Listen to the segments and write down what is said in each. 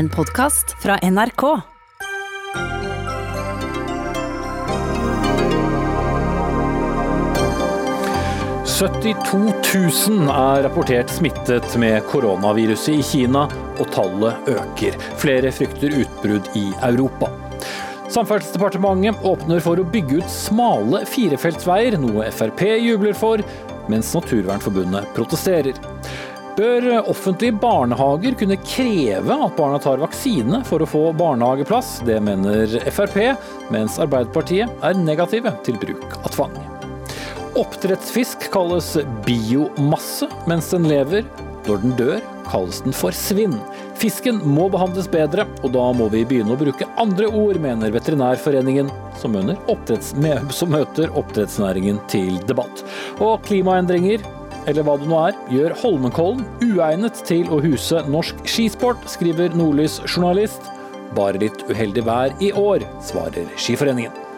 En podkast fra NRK. «72 000 er rapportert smittet med koronaviruset i Kina, og tallet øker. Flere frykter utbrudd i Europa. Samferdselsdepartementet åpner for å bygge ut smale firefeltsveier, noe Frp jubler for, mens Naturvernforbundet protesterer. Bør offentlige barnehager kunne kreve at barna tar vaksine for å få barnehageplass? Det mener Frp, mens Arbeiderpartiet er negative til bruk av tvang. Oppdrettsfisk kalles biomasse mens den lever. Når den dør, kalles den for svinn. Fisken må behandles bedre, og da må vi begynne å bruke andre ord, mener Veterinærforeningen, som, som møter oppdrettsnæringen til debatt. Og klimaendringer, eller hva det nå er, gjør Holmenkollen uegnet til å huse norsk skisport, skriver Nordlys journalist. Bare litt uheldig vær i år, svarer Skiforeningen.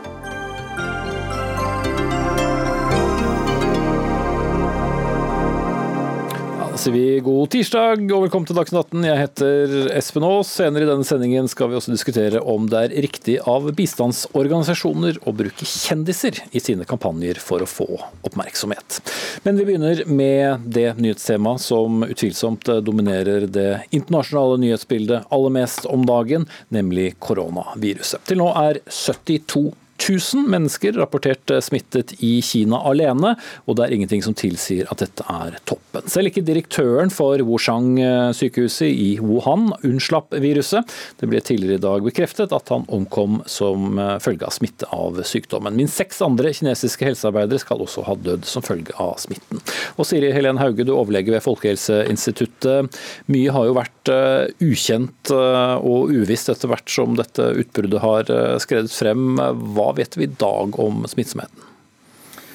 Sier vi god tirsdag og velkommen til Dagsnytt 18. Jeg heter Espen Aas. Senere i denne sendingen skal vi også diskutere om det er riktig av bistandsorganisasjoner å bruke kjendiser i sine kampanjer for å få oppmerksomhet. Men vi begynner med det nyhetstemaet som utvilsomt dominerer det internasjonale nyhetsbildet aller mest om dagen, nemlig koronaviruset. Til nå er 72 1000 mennesker rapportert eh, smittet i Kina alene, og det er ingenting som tilsier at dette er toppen. Selv ikke direktøren for Wushang-sykehuset i Wuhan unnslapp viruset. Det ble tidligere i dag bekreftet at han omkom som eh, følge av smitte av sykdommen. Minst seks andre kinesiske helsearbeidere skal også ha dødd som følge av smitten. Og Siri Helen Hauge, du overlege ved Folkehelseinstituttet. Mye har jo vært eh, ukjent og uvisst etter hvert som dette utbruddet har skredet frem. Hva vet vi i dag om smittsomheten?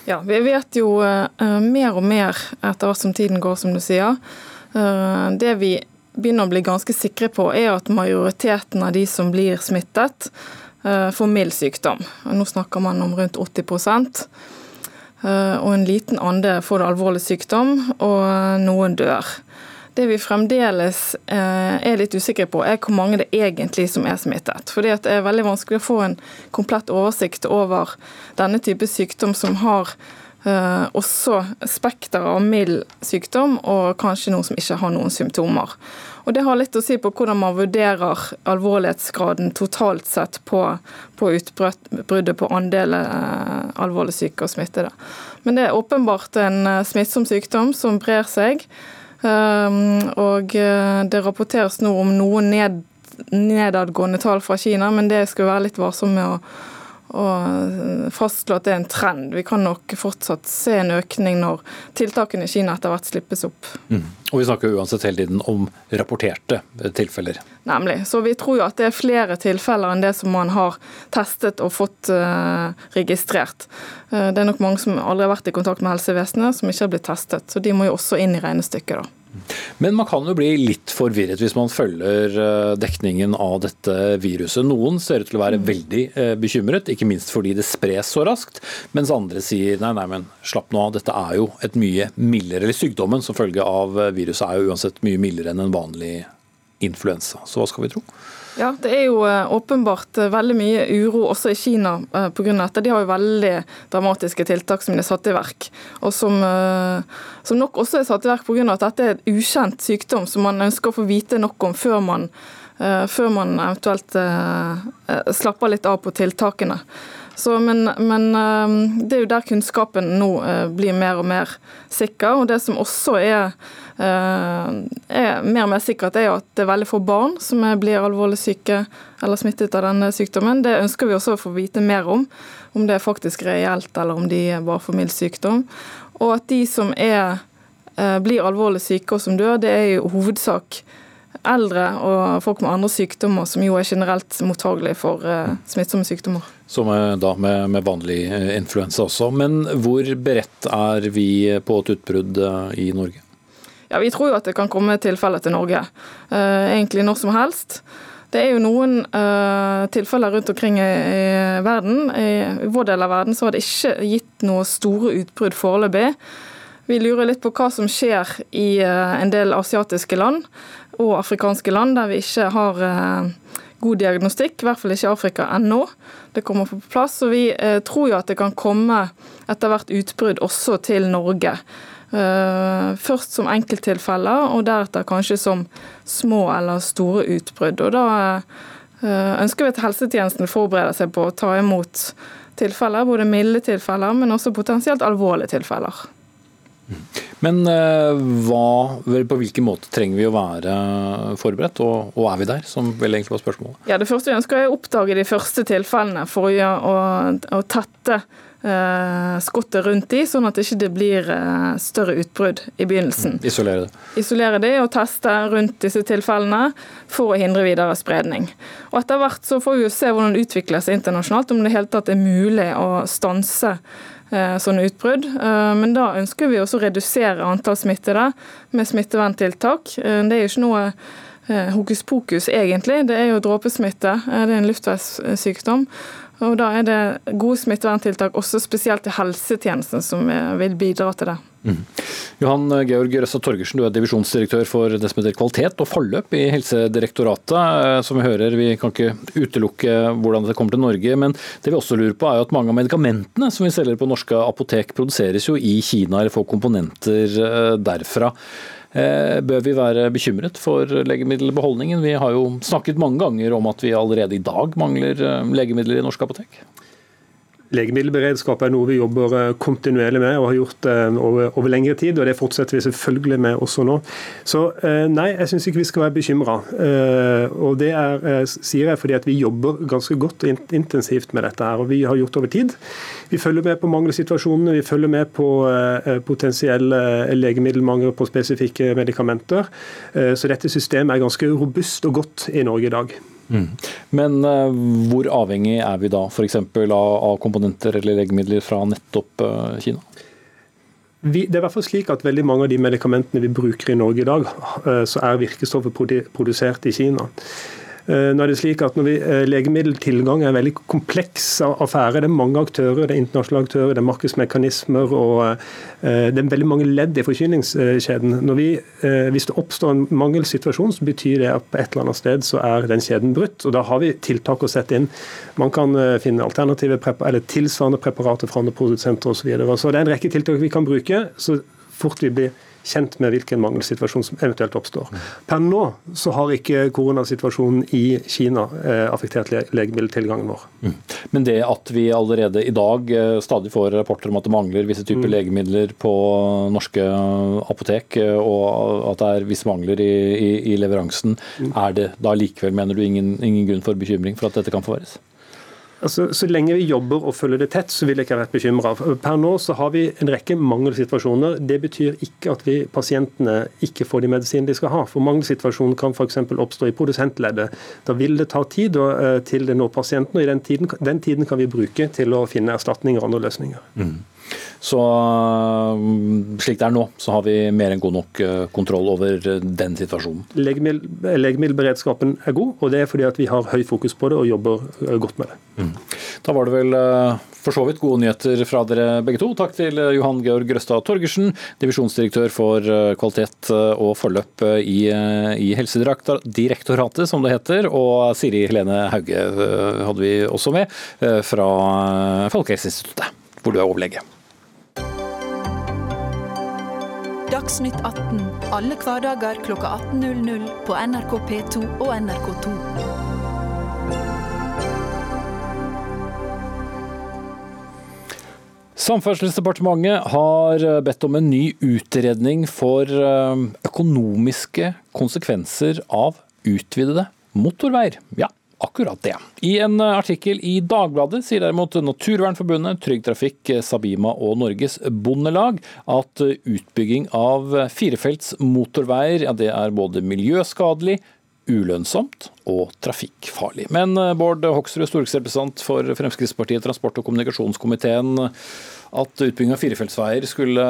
Ja, Vi vet jo uh, mer og mer etter hvert som tiden går, som du sier. Uh, det vi begynner å bli ganske sikre på, er at majoriteten av de som blir smittet, får mild sykdom. Nå snakker man om rundt 80% og en liten andel får alvorlig sykdom, og noen dør. Det vi fremdeles eh, er litt usikre på, er hvor mange det egentlig som er smittet. Fordi Det er veldig vanskelig å få en komplett oversikt over denne type sykdom som har eh, også spekter av mild sykdom, og kanskje noen som ikke har noen symptomer. Og Det har litt å si på hvordan man vurderer alvorlighetsgraden totalt sett på, på utbruddet på andel eh, alvorlig syke og smittede. Men det er åpenbart en smittsom sykdom som brer seg. Ehm, og eh, det rapporteres nå om noen ned, nedadgående tall fra Kina, men det skal være litt varsom med å, å fastslå at det er en trend. Vi kan nok fortsatt se en økning når tiltakene i Kina etter hvert slippes opp. Mm. Og vi snakker uansett hele tiden om rapporterte tilfeller. Nemlig. Så vi tror jo at det er flere tilfeller enn det som man har testet og fått uh, registrert. Uh, det er nok mange som aldri har vært i kontakt med helsevesenet, som ikke har blitt testet. Så de må jo også inn i regnestykket, da. Men man kan jo bli litt forvirret hvis man følger eh, dekningen av dette viruset. Noen ser ut til å være veldig eh, bekymret, ikke minst fordi det spres så raskt. Mens andre sier nei, nei, men slapp nå av, dette er jo et mye mildere Eller sykdommen som følge av eh, viruset er jo uansett mye mildere enn en vanlig influensa. Så hva skal vi tro? Ja, Det er jo eh, åpenbart eh, veldig mye uro også i Kina eh, pga. dette. De har jo veldig dramatiske tiltak som de er satt i verk, og som, som nok også er satt i verk pga. at dette er et ukjent sykdom som man ønsker å få vite nok om før man, før man eventuelt slapper litt av på tiltakene. Så, men, men, det er jo der kunnskapen nå blir mer og mer sikker. Og det som også er er mer og mer sikkert, er jo at det er veldig få barn som blir alvorlig syke eller smittet av denne sykdommen. Det ønsker vi også å få vite mer om, om det er faktisk reelt eller om de bare får mild sykdom. Og at de som er, eh, blir alvorlig syke og som dør, det er i hovedsak eldre og folk med andre sykdommer, som jo er generelt mottagelige for uh, smittsomme sykdommer. Som da med, med vanlig influensa også. Men hvor beredt er vi på et utbrudd i Norge? Ja, Vi tror jo at det kan komme tilfeller til Norge, uh, egentlig når som helst. Det er jo noen uh, tilfeller rundt omkring i, i verden. I, I, vår del av verden så har det ikke gitt noe store utbrudd foreløpig. Vi lurer litt på hva som skjer i uh, en del asiatiske land. og afrikanske land der vi ikke har god diagnostikk, i hvert fall ikke Afrika ennå. Det kommer på plass, og vi tror jo at det kan komme etter hvert utbrudd også til Norge. Først som enkelttilfeller, og deretter kanskje som små eller store utbrudd. Og da ønsker vi at helsetjenesten forbereder seg på å ta imot tilfeller, både milde tilfeller, men også potensielt alvorlige tilfeller. Men eh, hva, på hvilken måte trenger vi å være forberedt, og, og er vi der, som vel egentlig var spørsmålet? Ja, Det første vi ønsker er å oppdage de første tilfellene for å, å, å tette Eh, skottet rundt de, sånn at det ikke blir eh, større utbrudd i begynnelsen. Mm, isolere det. Isolere de og teste rundt disse tilfellene for å hindre videre spredning. Og Etter hvert så får vi jo se hvordan det utvikler seg internasjonalt, om det hele tatt er mulig å stanse sånne utbrudd. Men da ønsker vi også å redusere antall smittede med smitteverntiltak. Det er jo ikke noe hokus pokus, egentlig. Det er jo dråpesmitte. Det er en luftveissykdom. Og Da er det gode smitteverntiltak, også spesielt i helsetjenesten, som vil bidra til det. Mm. Johan Georg Røssa Torgersen, du er divisjonsdirektør for det som heter kvalitet og forløp i Helsedirektoratet. Eh, som Vi hører, vi kan ikke utelukke hvordan det kommer til Norge, men det vi også lurer på er at mange av medikamentene som vi selger på norske apotek, produseres jo i Kina eller får komponenter eh, derfra. Eh, bør vi være bekymret for legemiddelbeholdningen? Vi har jo snakket mange ganger om at vi allerede i dag mangler legemidler i norske apotek. Legemiddelberedskap er noe vi jobber eh, kontinuerlig med og har gjort eh, over, over, lengre tid. og Det fortsetter vi selvfølgelig med også nå. Så eh, nei, jeg syns ikke vi skal være bekymra. Og det er, sier jeg fordi at vi jobber ganske godt og intensivt med dette. her, og Vi har gjort over tid. Vi følger med på mangelsituasjonene, vi følger med på potensielle legemiddelmangel på spesifikke medikamenter. Så dette systemet er ganske robust og godt i Norge i dag. Mm. Men uh, hvor avhengig er vi da f.eks. Av, av komponenter eller legemidler fra nettopp uh, Kina? Vi, det er i hvert fall slik at veldig Mange av de medikamentene vi bruker i Norge i dag, uh, så er virkestoffet produsert i Kina. Eh, nå er det slik at når vi, eh, Legemiddeltilgang er en veldig kompleks affære. Det er mange aktører, det er internasjonale aktører, det er markedsmekanismer og eh, det er veldig mange ledd i forsyningskjeden. Vi, hvis det oppstår en mangelsituasjon, så betyr det at på et eller annet sted så er den kjeden brutt. og Da har vi tiltak å sette inn. Man kan finne alternative eller tilsvarende preparater fra andre produsenter osv. Så, videre. så det er en rekke tiltak vi kan bruke så fort vi blir kjent med hvilken mangelsituasjon som eventuelt oppstår. Per nå så har ikke koronasituasjonen i Kina eh, affektert legemiddeltilgangen vår. Mm. Men det at vi allerede i dag eh, stadig får rapporter om at det mangler visse typer mm. legemidler på norske apotek, eh, og at det er visse mangler i, i, i leveransen, mm. er det da likevel, mener du, ingen, ingen grunn for bekymring for at dette kan forverres? Altså, så lenge vi jobber og følger det tett, så vil jeg ikke ha vært bekymra. Per nå så har vi en rekke mangelsituasjoner. Det betyr ikke at vi, pasientene ikke får de medisinene de skal ha. For Mangelsituasjonen kan f.eks. oppstå i produsentleddet. Da vil det ta tid og, uh, til det når pasienten, og den tiden, den tiden, kan vi bruke til å finne erstatninger og andre løsninger. Mm. Så mm, slik det er nå, så har vi mer enn god nok eh, kontroll over eh, den situasjonen. Legemiddel, legemiddelberedskapen er god, og det er fordi at vi har høy fokus på det og jobber eh, godt med det. Mm. Da var det vel for så vidt gode nyheter fra dere begge to. Takk til Johan Georg Grøstad Torgersen, divisjonsdirektør for kvalitet og forløp i, i Helsedirektoratet, som det heter, og Siri Helene Hauge hadde vi også med, fra Folkehelseinstituttet, hvor du er overlege. Dagsnytt 18 alle hverdager kl 18.00 på NRK P2 og NRK2. Samferdselsdepartementet har bedt om en ny utredning for eh, økonomiske konsekvenser av utvidede motorveier. Ja, akkurat det. I en artikkel i Dagbladet sier derimot Naturvernforbundet, Trygg Trafikk, Sabima og Norges Bondelag at utbygging av firefelts motorveier ja, det er både miljøskadelig, ulønnsomt og trafikkfarlig. Men Bård Hoksrud, stortingsrepresentant for Fremskrittspartiet, transport- og kommunikasjonskomiteen. At utbygging av firefeltsveier skulle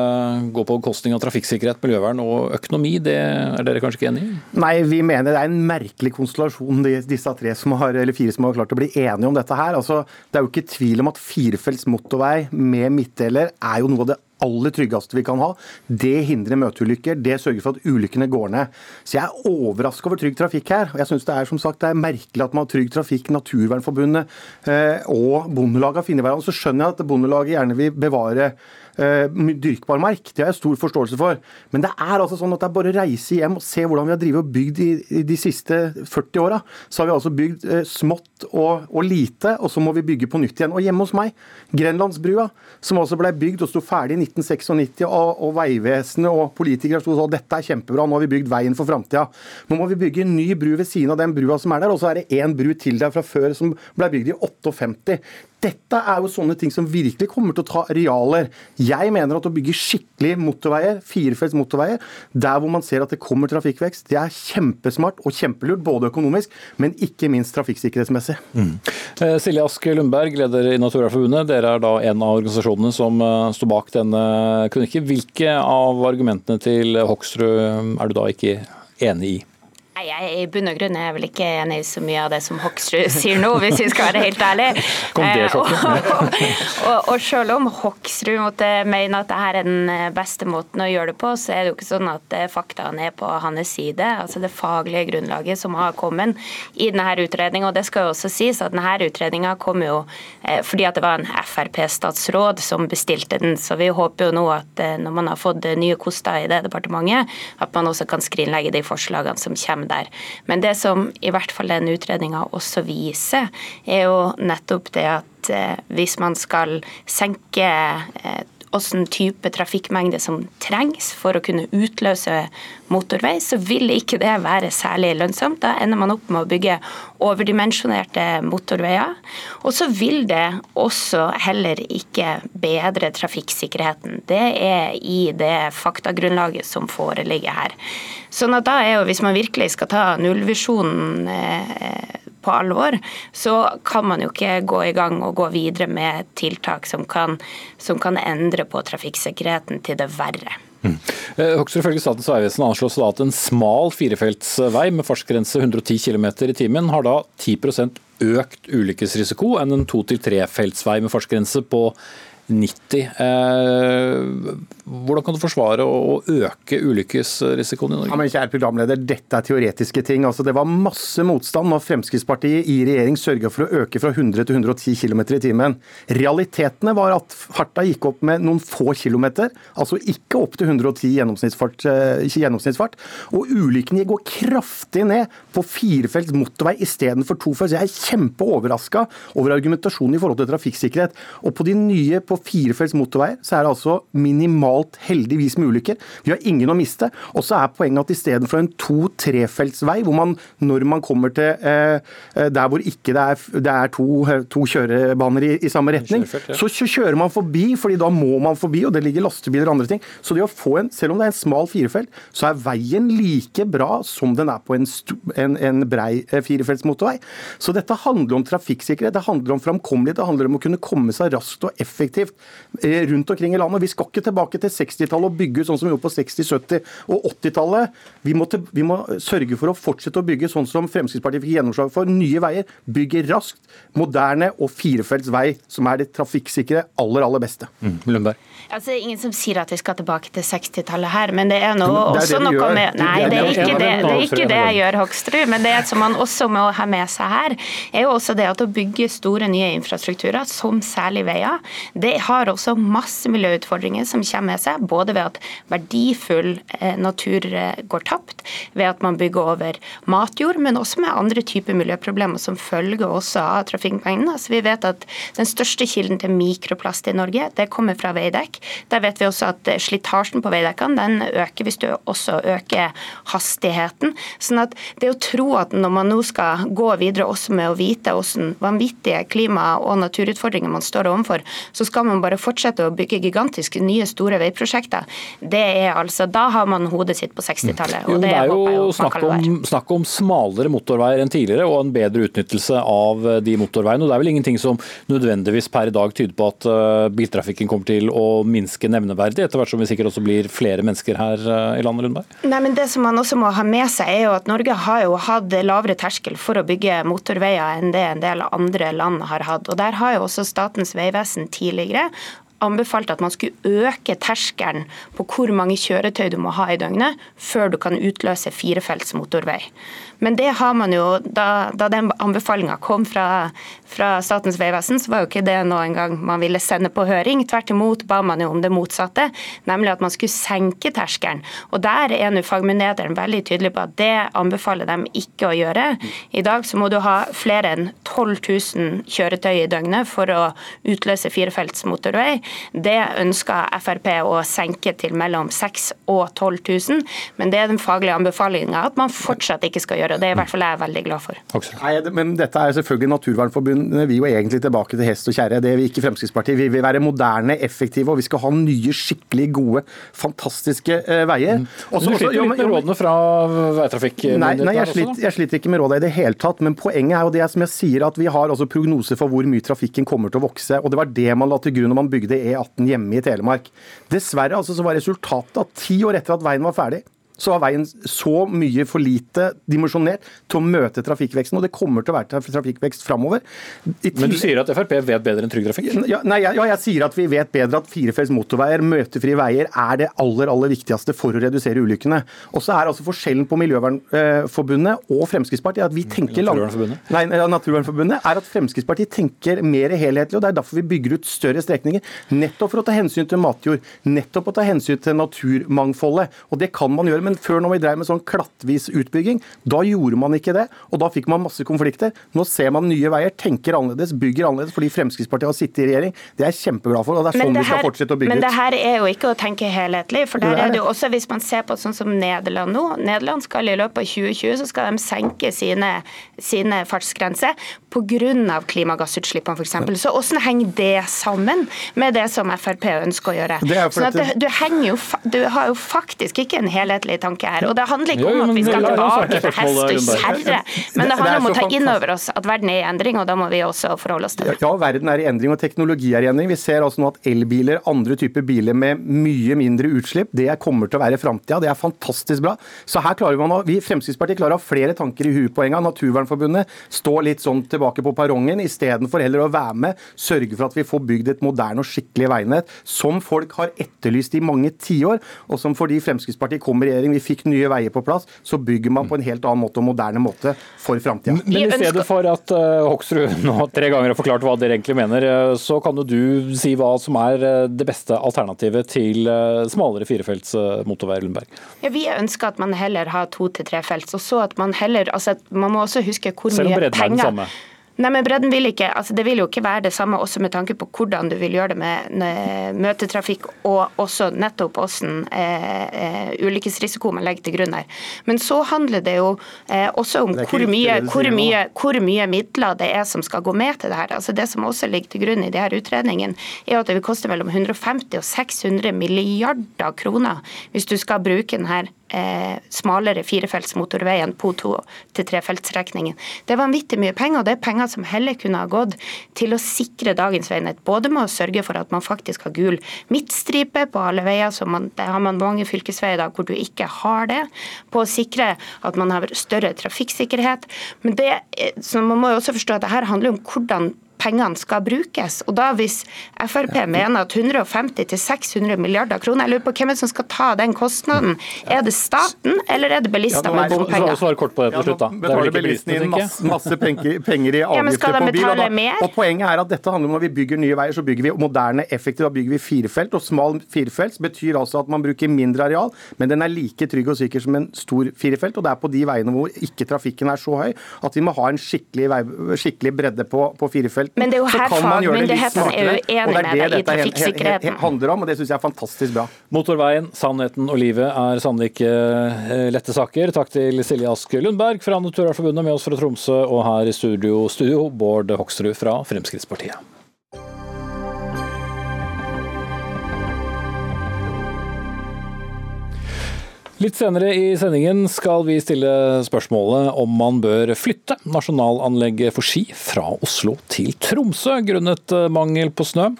gå på bekostning av trafikksikkerhet, miljøvern og økonomi. Det er dere kanskje ikke enig i? Nei, vi mener det er en merkelig konstellasjon, disse tre som har, eller fire som har klart å bli enige om dette her. Altså, det er jo ikke tvil om at firefelts motorvei med midtdeler er jo noe av det aller tryggeste vi kan ha. Det hindrer møteulykker, det sørger for at ulykkene går ned. Så jeg er overraska over Trygg Trafikk her. og jeg synes Det er som sagt, det er merkelig at man har Trygg Trafikk, Naturvernforbundet eh, og Bondelaget har funnet hverandre. Så skjønner jeg at Bondelaget gjerne vil bevare dyrkbar mark. Det har jeg stor forståelse for. Men det er altså sånn at det er bare å reise hjem og se hvordan vi har drivet og bygd i, i de siste 40 åra. Så har vi altså bygd uh, smått og, og, lite, og så må vi bygge på nytt igjen. Og hjemme hos meg, Grenlandsbrua, som altså ble bygd og sto ferdig i 1996, og, og Vegvesenet og politikere sto og sa dette er kjempebra, nå har vi bygd veien for framtida. Nå må vi bygge en ny bru ved siden av den brua som er der, og så er det én bru til der fra før som ble bygd i 58. Dette er jo sånne ting som virkelig kommer til å ta arealer. Jeg mener at å bygge skikkelig motorveier, firefelts motorveier, der hvor man ser at det kommer trafikkvekst, det er kjempesmart og kjempelurt, både økonomisk, men ikke minst trafikksikkerhetsmessig. Mm. Eh, Silje Ask Lundberg, leder i Naturvernforbundet. Dere er da en av organisasjonene som eh, står bak denne kronikken. Hvilke av argumentene til Hoksrud er du da ikke enig i? Nei, jeg I bunn og grunn er jeg vel ikke enig i så mye av det som Hoksrud sier nå, hvis vi skal være helt ærlige. Eh, og, og, og, og, selv om Hoksrud måtte mene at dette er den eh, beste måten å gjøre det på, så er det jo ikke sånn at eh, faktaene er på hans side. Altså Det faglige grunnlaget som har kommet i denne utredninga. Og det skal jo også sies at denne utredninga kom jo eh, fordi at det var en Frp-statsråd som bestilte den. Så vi håper jo nå at når man har fått nye koster i det departementet, at man også kan skrinlegge de forslagene som kommer der. Men det som i hvert fall den utredninga også viser, er jo nettopp det at eh, hvis man skal senke eh, hvilken type trafikkmengde som trengs for å kunne utløse motorvei, så vil ikke det være særlig lønnsomt. Da ender man opp med å bygge overdimensjonerte motorveier. Og så vil det også heller ikke bedre trafikksikkerheten. Det er i det faktagrunnlaget som foreligger her. Sånn at da er jo, Hvis man virkelig skal ta nullvisjonen eh, på alvor, så kan man jo ikke gå i gang og gå videre med tiltak som kan, som kan endre på trafikksikkerheten til det verre. Mm. Hoksrud ifølge Statens vegvesen anslås da at en smal firefeltsvei med fartsgrense 110 km i timen har da 10% økt ulykkesrisiko enn en to- til trefeltsvei med fartsgrense på 90. Eh, hvordan kan du forsvare å øke ulykkesrisikoen i Norge? Ja, men kjære programleder, Dette er teoretiske ting. Altså, det var masse motstand når Fremskrittspartiet i regjering sørga for å øke fra 100 til 110 km i timen. Realitetene var at farta gikk opp med noen få kilometer, altså ikke opp til 110 gjennomsnittsfart. Eh, gjennomsnittsfart. Og ulykkene går kraftig ned på firefelts motorvei istedenfor tofelts. Jeg er kjempeoverraska over argumentasjonen i forhold til trafikksikkerhet. Og på de nye på firefelts motorveier så er det altså minimalt heldigvis med ulykker. Vi har ingen å miste. Og så er poenget at istedenfor en to-trefeltsvei, hvor man når man kommer til eh, eh der hvor ikke det er, det er to, to, kjørebaner i, i samme retning, så kjører man forbi, fordi da må man forbi, og det ligger lastebiler og andre ting. Så det å få en, selv om det er en smal firefelt, så er veien like bra som den er på en, en, en brei eh, firefelts motorvei. Så dette handler om trafikksikkerhet, det handler om framkommelighet, det handler om å kunne komme seg raskt og effektivt effektivt eh, rundt omkring i landet. Vi skal ikke tilbake til 60-tallet og bygge sånn som vi gjorde på 60-, 70- og 80-tallet. Vi, vi, må sørge for å fortsette å bygge sånn som Fremskrittspartiet fikk gjennomslag for. Nye veier. Bygge raskt, moderne og firefelts vei, som er det trafikksikre aller, aller beste. Mm, Lundberg. Altså, det er ingen som sier at vi skal tilbake til 60-tallet her, men det er noe, det er også noe med Nei, det er ikke det, det, er ikke det jeg gjør, Hoksrud. Men det som man også må ha med seg her, er jo også det at å bygge store nye infrastrukturer, som særlig veier, det har også masse miljøutfordringer som kommer med seg. Både ved at verdifull eh, natur eh, går tapt, ved at man bygger over matjord, men også med andre typer miljøproblemer som følger også av trafikkmengden. Altså, vi vet at den største kilden til mikroplast i Norge, det kommer fra veidekk. Der vet vi også at eh, slitasjen på veidekkene den øker hvis du også øker hastigheten. Sånn at det å tro at når man nå skal gå videre også med å vite hvordan vanvittige klima- og naturutfordringer man står overfor, så skal man bare fortsette å bygge gigantiske nye store veiprosjekter. Det er altså, Da har man hodet sitt på 60-tallet. Det, det er jo snakk om, snakk om, smalere motorveier enn tidligere og en bedre utnyttelse av eh, de motorveiene. og Det er vel ingenting som nødvendigvis per i dag tyder på at uh, biltrafikken kommer til å minske nevneverdig, etter hvert som vi sikkert også blir flere mennesker her uh, i landet, Lundberg? Nei, men Det som man også må ha med seg, er jo at Norge har jo hatt lavere terskel for å bygge motorveier enn det en del andre land har hatt. Og Der har jo også Statens vegvesen tidligere tidligere anbefalte at man skulle øke terskelen på hvor mange kjøretøy du må ha i døgnet før du kan utløse firefelts motorvei. Men det har man jo, da, da den anbefalinga kom fra, fra Statens vegvesen, så var jo ikke det noe engang man ville sende på høring. Tvert imot ba man jo om det motsatte, nemlig at man skulle senke terskelen. Og der er nå fagmyndighetene veldig tydelige på at det anbefaler dem ikke å gjøre. I dag så må du ha flere enn 12 000 kjøretøy i døgnet for å utløse firefelts motorvei. Det ønsker Frp å senke til mellom 6000 og 12 000, men det er den faglige anbefalinga at man fortsatt ikke skal gjøre og Det er i hvert fall jeg er veldig glad for. Nei, men Dette er selvfølgelig Naturvernforbundet. Vi er jo egentlig tilbake til hest og kjerre. Det vil ikke Fremskrittspartiet. Vi vil være moderne, effektive, og vi skal ha nye, skikkelig gode, fantastiske uh, veier. Mm. Også, du sliter jo litt med rådene fra veitrafikk? Nei, nei jeg, sliter, jeg, sliter, ikke med rådene i det hele tatt. Men poenget er jo det som jeg sier, at vi har altså prognoser for hvor mye trafikken kommer til å vokse. og Det var det man la til grunn når man bygde E18 hjemme i Telemark. Dessverre altså, så var resultatet at ti år etter at veien var ferdig, så var veien så mye for lite dimensjonert til å møte trafikkveksten. Og det kommer til å være trafikkvekst framover. Men du sier at Frp vet bedre enn Trygg Trafikk? Ja, nei, ja, jeg sier at vi vet bedre at firefelts motorveier, møtefrie veier, er det aller aller viktigste for å redusere ulykkene. Og så er altså forskjellen på Miljøvernforbundet og Fremskrittspartiet at vi tenker Naturvernforbundet? Nei, Naturvernforbundet er at Fremskrittspartiet tenker mer helhetlig. og Det er derfor vi bygger ut større strekninger. Nettopp for å ta hensyn til matjord, nettopp å ta hensyn til naturmangfoldet. Og det kan man gjøre men før når vi drev med sånn klattvis utbygging, da gjorde man ikke det. Og da fikk man masse konflikter. Nå ser man nye veier, tenker annerledes, bygger annerledes fordi Fremskrittspartiet har sittet i regjering. Det er jeg kjempeglad for, og det er sånn det vi skal fortsette å bygge ut. Men det her er jo ikke å tenke helhetlig. for der er det jo også, Hvis man ser på sånn som Nederland nå, Nederland skal i løpet av 2020 så skal de senke sine, sine fartsgrenser pga. klimagassutslippene f.eks. Så hvordan henger det sammen med det som Frp ønsker å gjøre? Sånn at du, jo, du har jo faktisk ikke en helhetlig tanke her. Og det handler ikke om at vi skal tilbake til hest og kjerre, men det handler om å ta inn over oss at verden er i endring, og da må vi også forholde oss til det. Ja, verden er i endring, og teknologi er i endring. Vi ser altså nå at elbiler, andre typer biler med mye mindre utslipp, det kommer til å være framtida. Det er fantastisk bra. Så her klarer man å, vi Fremskrittspartiet klarer å ha flere tanker i huet på en gang. Naturvernforbundet står litt sånn tilbake på perrongen, istedenfor heller å være med, sørge for at vi får bygd et moderne og skikkelig veinett, som folk har etterlyst i mange tiår, og som fordi Fremskrittspartiet kom i regjering regjering, vi fikk nye veier på plass, så bygger man på en helt annen måte og moderne måte for framtida. Men i stedet for at uh, Hoksrud nå tre ganger har forklart hva dere egentlig mener, uh, så kan jo du si hva som er uh, det beste alternativet til smalere firefelts motorvei, Lundberg? Ja, vi ønsker at man heller har to til trefelts, og så at man heller altså, Man må også huske hvor mye penger Selv om bredden er den samme? Nei, men bredden vil ikke, altså Det vil jo ikke være det samme også med tanke på hvordan du vil gjøre det med, møtetrafikk og også nettopp hvordan eh, eh, ulykkesrisiko man legger til grunn her. Men så handler det jo eh, også om hvor mye, hvor, mye, hvor mye, midler det er som skal gå med til det her. Altså Det som også ligger til grunn i de her utredningene, er at det vil koste mellom 150 og 600 milliarder kroner hvis du skal bruke denne eh, smalere firefelts motorveien på to- til trefeltsstrekningen. Det er vanvittig mye penger, og det er penger som heller kunne ha gått til å sikre dagens veinett. Både med å sørge for at man faktisk har gul midtstripe på alle veier, så man, det har man mange fylkesveier da hvor du ikke har det. På å sikre at man har større trafikksikkerhet. Men det, så man må jo også forstå at det her handler om hvordan pengene skal brukes. Og da Hvis Frp mener at 150-600 milliarder kroner, jeg lurer på hvem som skal ta den kostnaden. Er det staten, eller er det bilister med bompenger? Svar kort på det til slutt, da. Ja, betaler bilistene inn masse, masse penger, i avgifter ja, på bil. Og, da, og Poenget er at dette handler om når vi bygger nye veier, så bygger vi moderne, effektivt. Da bygger vi firefelt. Og smal firefelts betyr altså at man bruker mindre areal, men den er like trygg og sikker som en stor firefelt. Og det er på de veiene hvor ikke trafikken er så høy at vi må ha en skikkelig, vei, skikkelig bredde på, på firefelt felten, Men det er jo her fagmyndighetene er uenig med deg i trafikksikkerheten. Det handler om, og det syns jeg er fantastisk bra. Motorveien, sannheten og livet er sannelig ikke eh, lette saker. Takk til Silje Ask Lundberg fra Naturvernforbundet med oss fra Tromsø, og her i studio, studio Bård Hoksrud fra Fremskrittspartiet. Litt senere i sendingen skal vi stille spørsmålet om man bør flytte nasjonalanlegget for ski fra Oslo til Tromsø grunnet mangel på snø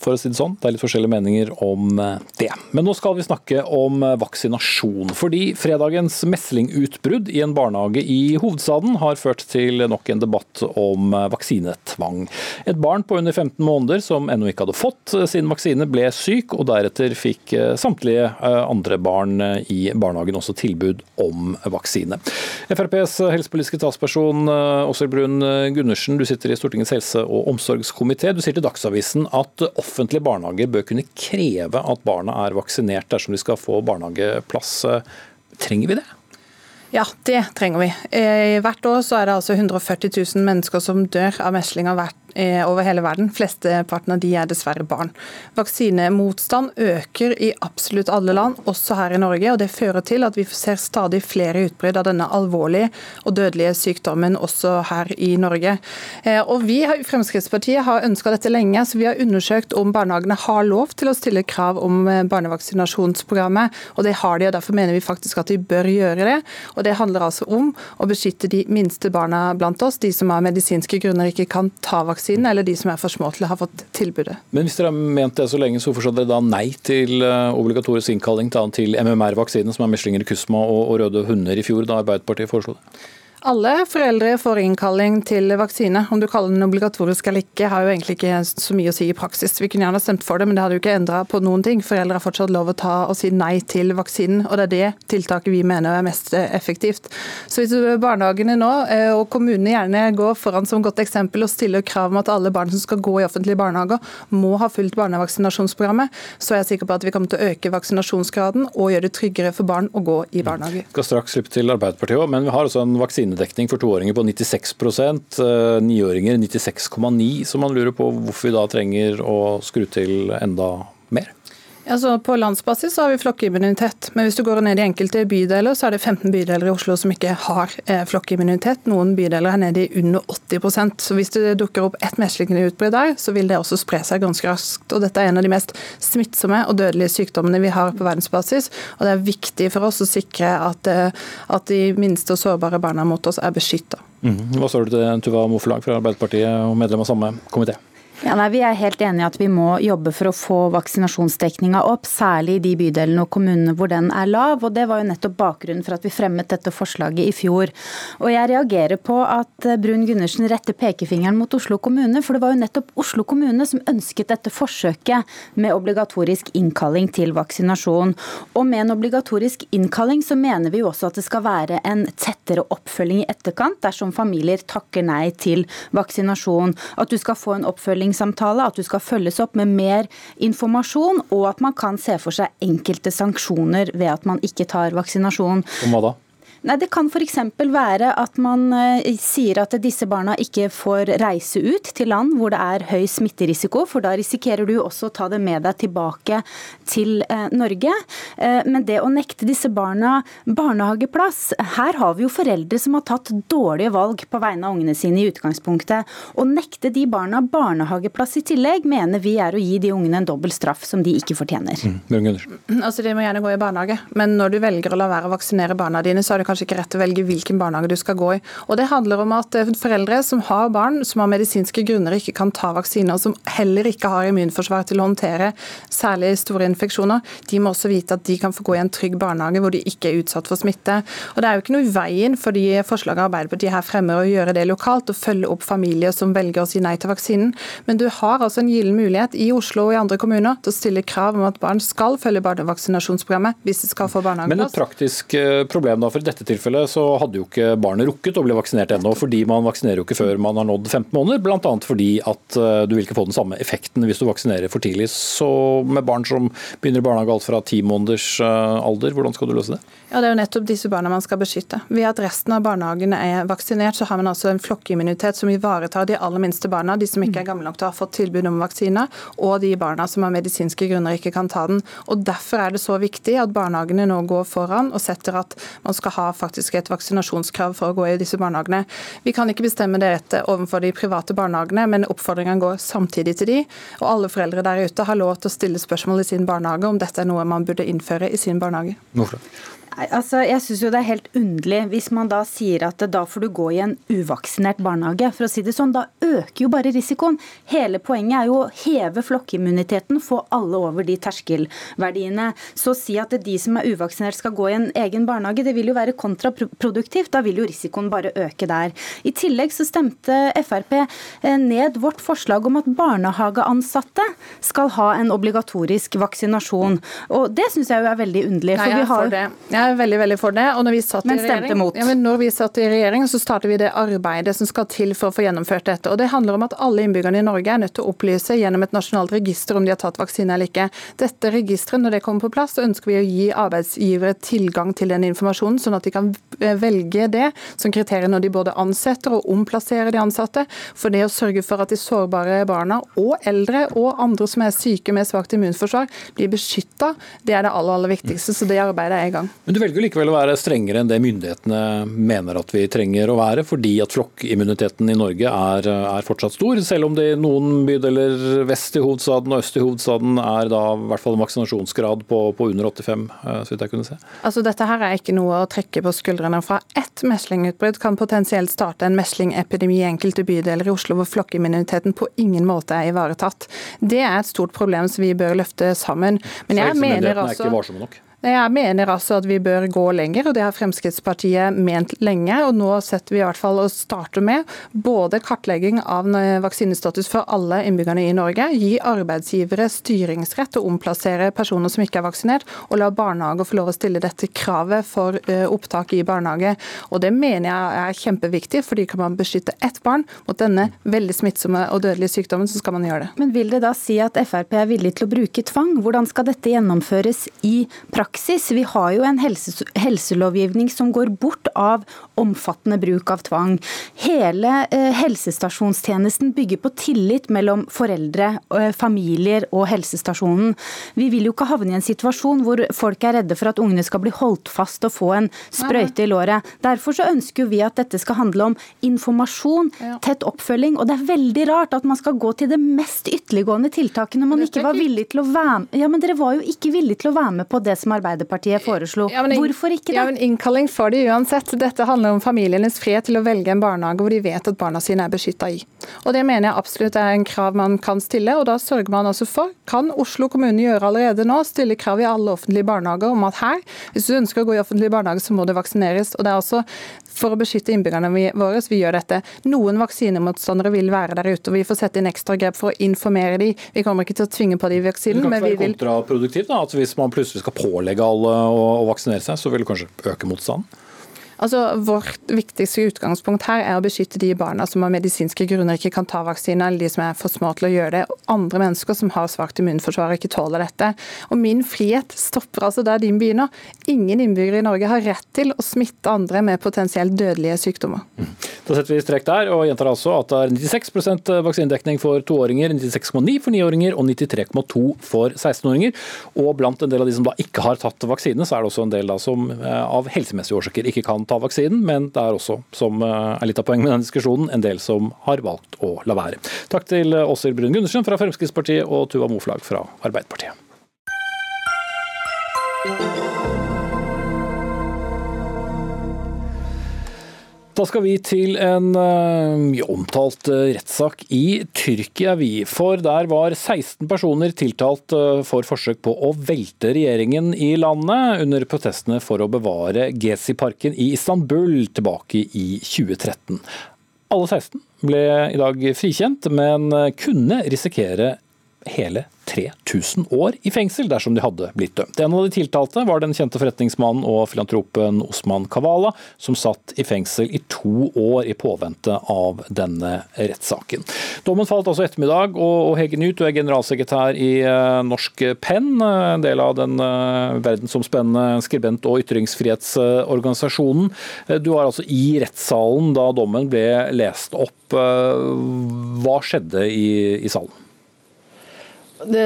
for å si det sånn. Det er litt forskjellige meninger om eh, det. Men nå skal vi snakke om eh, vaksinasjon. Fordi fredagens meslingutbrudd i en barnehage i hovedstaden har ført til nok en debatt om eh, vaksinetvang. Et barn på under 15 måneder som ennå ikke hadde fått sin vaksine, ble syk, og deretter fikk samtlige andre barn i barnehagen også tilbud om vaksine. FrPs helsepolitiske talsperson Åshild Brun Gundersen, du sitter i Stortingets helse- og omsorgskomité. Du sier til Dagsavisen at offentlige barnehager bør kunne kreve at barna er vaksinert dersom de skal få barnehageplass. Trenger vi det? Ja, det trenger vi. Eh, hvert år er det altså 140 000 mennesker som dør av meslinger hvert over hele verden. Flesteparten av de er dessverre barn. Vaksinemotstand øker i absolutt alle land, også her i Norge. og Det fører til at vi ser stadig flere utbrudd av denne alvorlige og dødelige sykdommen også her i Norge. Eh, og Vi i Fremskrittspartiet har ønska dette lenge, så vi har undersøkt om barnehagene har lov til å stille krav om eh, barnevaksinasjonsprogrammet. og Det har de, og derfor mener vi faktisk at de bør gjøre det. Og Det handler altså om å beskytte de minste barna blant oss, de som av medisinske grunner ikke kan ta vaksine vaksinen, eller de som er for små til å ha fått tilbudet. Men hvis dere har ment det så lenge, så hvorfor sa dere da nei til eh, obligatorisk innkalling til MMR-vaksinen, som er meslinger kusma og røde hunder i fjor, da Arbeiderpartiet foreslo det? Alle foreldre får innkalling til vaksine. Om du kaller den obligatorisk eller ikke, har jo egentlig ikke så mye å si i praksis. Vi kunne gjerne stemt for det, men det hadde jo ikke endra på noen ting. Foreldre har fortsatt lov å ta og si nei til vaksinen, og det er det tiltaket vi mener er mest effektivt. Så hvis barnehagene nå, eh, og kommunene gjerne går foran som godt eksempel og stiller krav om at alle barn som skal gå i offentlige barnehager, må ha fulgt barnevaksinasjonsprogrammet, så er jeg sikker på at vi kommer til å øke vaksinasjonsgraden og gjøre det tryggere for barn å gå i barnehage. Vi skal straks slippe til Arbeiderpartiet òg, men vi har også en vaksine vaksinedekning for toåringer på 96 eh, niåringer 96,9 så man lurer på hvorfor vi da trenger å skru til enda mer. Altså, på landsbasis har vi flokkimmunitet, men hvis du går ned i enkelte bydeler, så er det 15 bydeler i Oslo som ikke har eh, flokkimmunitet. Noen bydeler er nede i under 80% Så hvis det dukker opp ett meslingutbrudd der, så vil det også spre seg ganske raskt. Og Dette er en av de mest smittsomme og dødelige sykdommene vi har på verdensbasis. Og det er viktig for oss å sikre at, eh, at de minste og sårbare barna mot oss er beskytta. Mm. Hva står du til Tuva Moffelag fra Arbeiderpartiet og medlem av samme komité? Ja, nei, Vi er helt enige i at vi må jobbe for å få vaksinasjonsdekninga opp, særlig i de bydelene og kommunene hvor den er lav. og Det var jo nettopp bakgrunnen for at vi fremmet dette forslaget i fjor. Og Jeg reagerer på at Brun Gundersen retter pekefingeren mot Oslo kommune, for det var jo nettopp Oslo kommune som ønsket dette forsøket med obligatorisk innkalling til vaksinasjon. Og med en obligatorisk innkalling så mener vi jo også at det skal være en tettere oppfølging i etterkant dersom familier takker nei til vaksinasjon. At du skal få en oppfølging oppfølgingssamtale, at du skal følges opp med mer informasjon, og at man kan se for seg enkelte sanksjoner ved at man ikke tar vaksinasjon. Om hva da? Nei, Det kan f.eks. være at man eh, sier at disse barna ikke får reise ut til land hvor det er høy smitterisiko, for da risikerer du også å ta det med deg tilbake til eh, Norge. Eh, men det å nekte disse barna barnehageplass Her har vi jo foreldre som har tatt dårlige valg på vegne av ungene sine i utgangspunktet. Å nekte de barna barnehageplass i tillegg, mener vi er å gi de ungene en dobbel straff som de ikke fortjener. Mm, altså De må gjerne gå i barnehage, men når du velger å la være å vaksinere barna dine, så er det kanskje kanskje ikke rett til å velge hvilken barnehage du skal gå i. Og Det handler om at eh, foreldre som har barn som av medisinske grunner ikke kan ta vaksiner, som heller ikke har immunforsvar til å håndtere særlig store infeksjoner, de må også vite at de kan få gå i en trygg barnehage hvor de ikke er utsatt for smitte. Og Det er jo ikke noe i veien for de forslagene Arbeiderpartiet her fremmer å gjøre det lokalt og følge opp familier som velger å si nei til vaksinen. Men du har altså en gyllen mulighet i Oslo og i andre kommuner til å stille krav om at barn skal følge barnevaksinasjonsprogrammet hvis de skal få barnehageplass. Men et praktisk eh, problem da for dette tilfellet så hadde jo ikke barnet rukket å bli vaksinert ennå, fordi man vaksinerer jo ikke før man har nådd 15 måneder. Bl.a. fordi at eh, du vil ikke få den samme effekten hvis du vaksinerer for tidlig. Så med barn som begynner i barnehage alt fra ti måneders eh, alder, hvordan skal du løse det? Ja, Det er jo nettopp disse barna man skal beskytte. Ved at resten av barnehagene er vaksinert, så har man altså en flokkimmunitet som ivaretar de aller minste barna, de som ikke er gamle nok til å ha fått tilbud om vaksine, og de barna som av medisinske grunner ikke kan ta den. Og Derfor er det så viktig at barnehagene nå går foran og setter at man skal ha faktisk et vaksinasjonskrav for å gå i disse barnehagene. Vi kan ikke bestemme det overfor de private barnehagene, men oppfordringen går samtidig til de. Og alle foreldre der ute har lov til å stille spørsmål i sin barnehage om dette er noe man burde innføre i sin barnehage. Hvorfor? Altså, jeg synes jo det er helt underlig hvis man da sier at da får du gå i en uvaksinert barnehage. For å si det sånn, da øker jo bare risikoen. Hele poenget er jo å heve flokkimmuniteten, få alle over de terskelverdiene. Så å si at de som er uvaksinert skal gå i en egen barnehage, det vil jo være kontraproduktivt. Da vil jo risikoen bare øke der. I tillegg så stemte Frp eh, ned vårt forslag om at barnehageansatte skal ha en obligatorisk vaksinasjon. Og det syns jeg jo er veldig underlig. for vi har... Jeg er veldig veldig for det. Og når vi satt men stemte regjering, mot. Ja, men når vi satt i regjering, så startet vi det arbeidet som skal til for å få gjennomført dette. Og Det handler om at alle innbyggerne i Norge er nødt til å opplyse gjennom et nasjonalt register om de har tatt vaksine eller ikke. Dette registeret, når det kommer på plass, så ønsker vi å gi arbeidsgivere tilgang til den informasjonen, sånn at de kan velge det som kriterium når de både ansetter og omplasserer de ansatte. For det å sørge for at de sårbare barna og eldre og andre som er syke med svakt immunforsvar, blir beskytta, det er det aller, aller viktigste. Så det arbeidet er i gang. Men du velger likevel å være strengere enn det myndighetene mener at vi trenger å være, fordi at flokkimmuniteten i Norge er, er fortsatt stor, selv om det i noen bydeler vest i hovedstaden og øst i hovedstaden er da i hvert fall vaksinasjonsgrad på, på under 85, eh, så vidt jeg kunne se. Altså Dette her er ikke noe å trekke på skuldrene fra. Ett meslingutbrudd kan potensielt starte en meslingepidemi i enkelte bydeler i Oslo hvor flokkimmuniteten på ingen måte er ivaretatt. Det er et stort problem som vi bør løfte sammen. Men jeg mener altså... er ikke varsomme nok? Jeg mener altså at vi bør gå lenger, og det har Fremskrittspartiet ment lenge. og Nå setter vi i hvert fall å starte med både kartlegging av vaksinestatus for alle innbyggerne i Norge, gi arbeidsgivere styringsrett å omplassere personer som ikke er vaksinert, og la barnehager få lov å stille dette kravet for eh, opptak i barnehage. Og Det mener jeg er kjempeviktig, fordi kan man beskytte ett barn mot denne veldig smittsomme og dødelige sykdommen, så skal man gjøre det. Men vil det da si at Frp er villig til å bruke tvang? Hvordan skal dette gjennomføres i praksis? Praksis. Vi har jo en helse, helselovgivning som går bort av omfattende bruk av tvang. Hele eh, helsestasjonstjenesten bygger på tillit mellom foreldre, eh, familier og helsestasjonen. Vi vil jo ikke havne i en situasjon hvor folk er redde for at ungene skal bli holdt fast og få en sprøyte i låret. Derfor så ønsker vi at dette skal handle om informasjon, tett oppfølging. Og det er veldig rart at man skal gå til det mest ytterliggående tiltaket når man ikke var villig til å være med. Ja, men dere var jo ikke villige til å være med på det som Arbeiderpartiet foreslo. Ja, men, Hvorfor ikke det? Ja, men Innkalling for de uansett. Dette handler om familienes frihet til å velge en barnehage hvor de vet at barna sine er beskytta i. Og Det mener jeg absolutt er en krav man kan stille, og da sørger man altså for, kan Oslo kommune gjøre allerede nå, stille krav i alle offentlige barnehager om at her, hvis du ønsker å gå i offentlig barnehage, så må det vaksineres. Og det er også for å beskytte innbyggerne våre vi gjør dette. Noen vaksinemotstandere vil være der ute, og vi får sette inn ekstra grep for å informere dem. Vi kommer ikke til å tvinge på dem vaksinen, men vi vil Det kan ikke være kontraproduktivt da, at hvis man plutselig skal pålegge alle å, å vaksinere seg, så vil det kanskje øke motstanden? Altså, Vårt viktigste utgangspunkt her er å beskytte de barna som av medisinske grunner ikke kan ta vaksine, eller de som er for små til å gjøre det. Og andre mennesker som har svakt immunforsvar og ikke tåler dette. Og Min frihet stopper altså der din begynner. Ingen innbyggere i Norge har rett til å smitte andre med potensielt dødelige sykdommer. Da setter vi strek der, og gjentar altså at det er 96% vaksinedekning for toåringer, 96,9 for niåringer og 93,2 for 16-åringer. Og blant en del av de som da ikke har tatt vaksine, så er det også en del da som eh, av helsemessige årsaker ikke kan ta vaksinen, men det er også, som eh, er litt av poenget med denne diskusjonen, en del som har valgt å la være. Takk til Åshild Brun Gundersen fra Fremskrittspartiet og Tuva Moflag fra Arbeiderpartiet. Da skal vi til en eh, mye omtalt eh, rettssak i Tyrkia, vi. For der var 16 personer tiltalt eh, for forsøk på å velte regjeringen i landet under protestene for å bevare Gezi-parken i Istanbul tilbake i 2013. Alle 16 ble i dag frikjent, men kunne risikere hele 3000 år i fengsel dersom de hadde blitt dømt. En av de tiltalte var den kjente forretningsmannen og filantropen Osman Kavala, som satt i fengsel i to år i påvente av denne rettssaken. Dommen falt altså ettermiddag, og Hege Nytt, du er generalsekretær i eh, Norsk Penn, en del av den eh, verdensomspennende skribent- og ytringsfrihetsorganisasjonen. Eh, du var altså i rettssalen da dommen ble lest opp. Hva skjedde i, i salen? Det,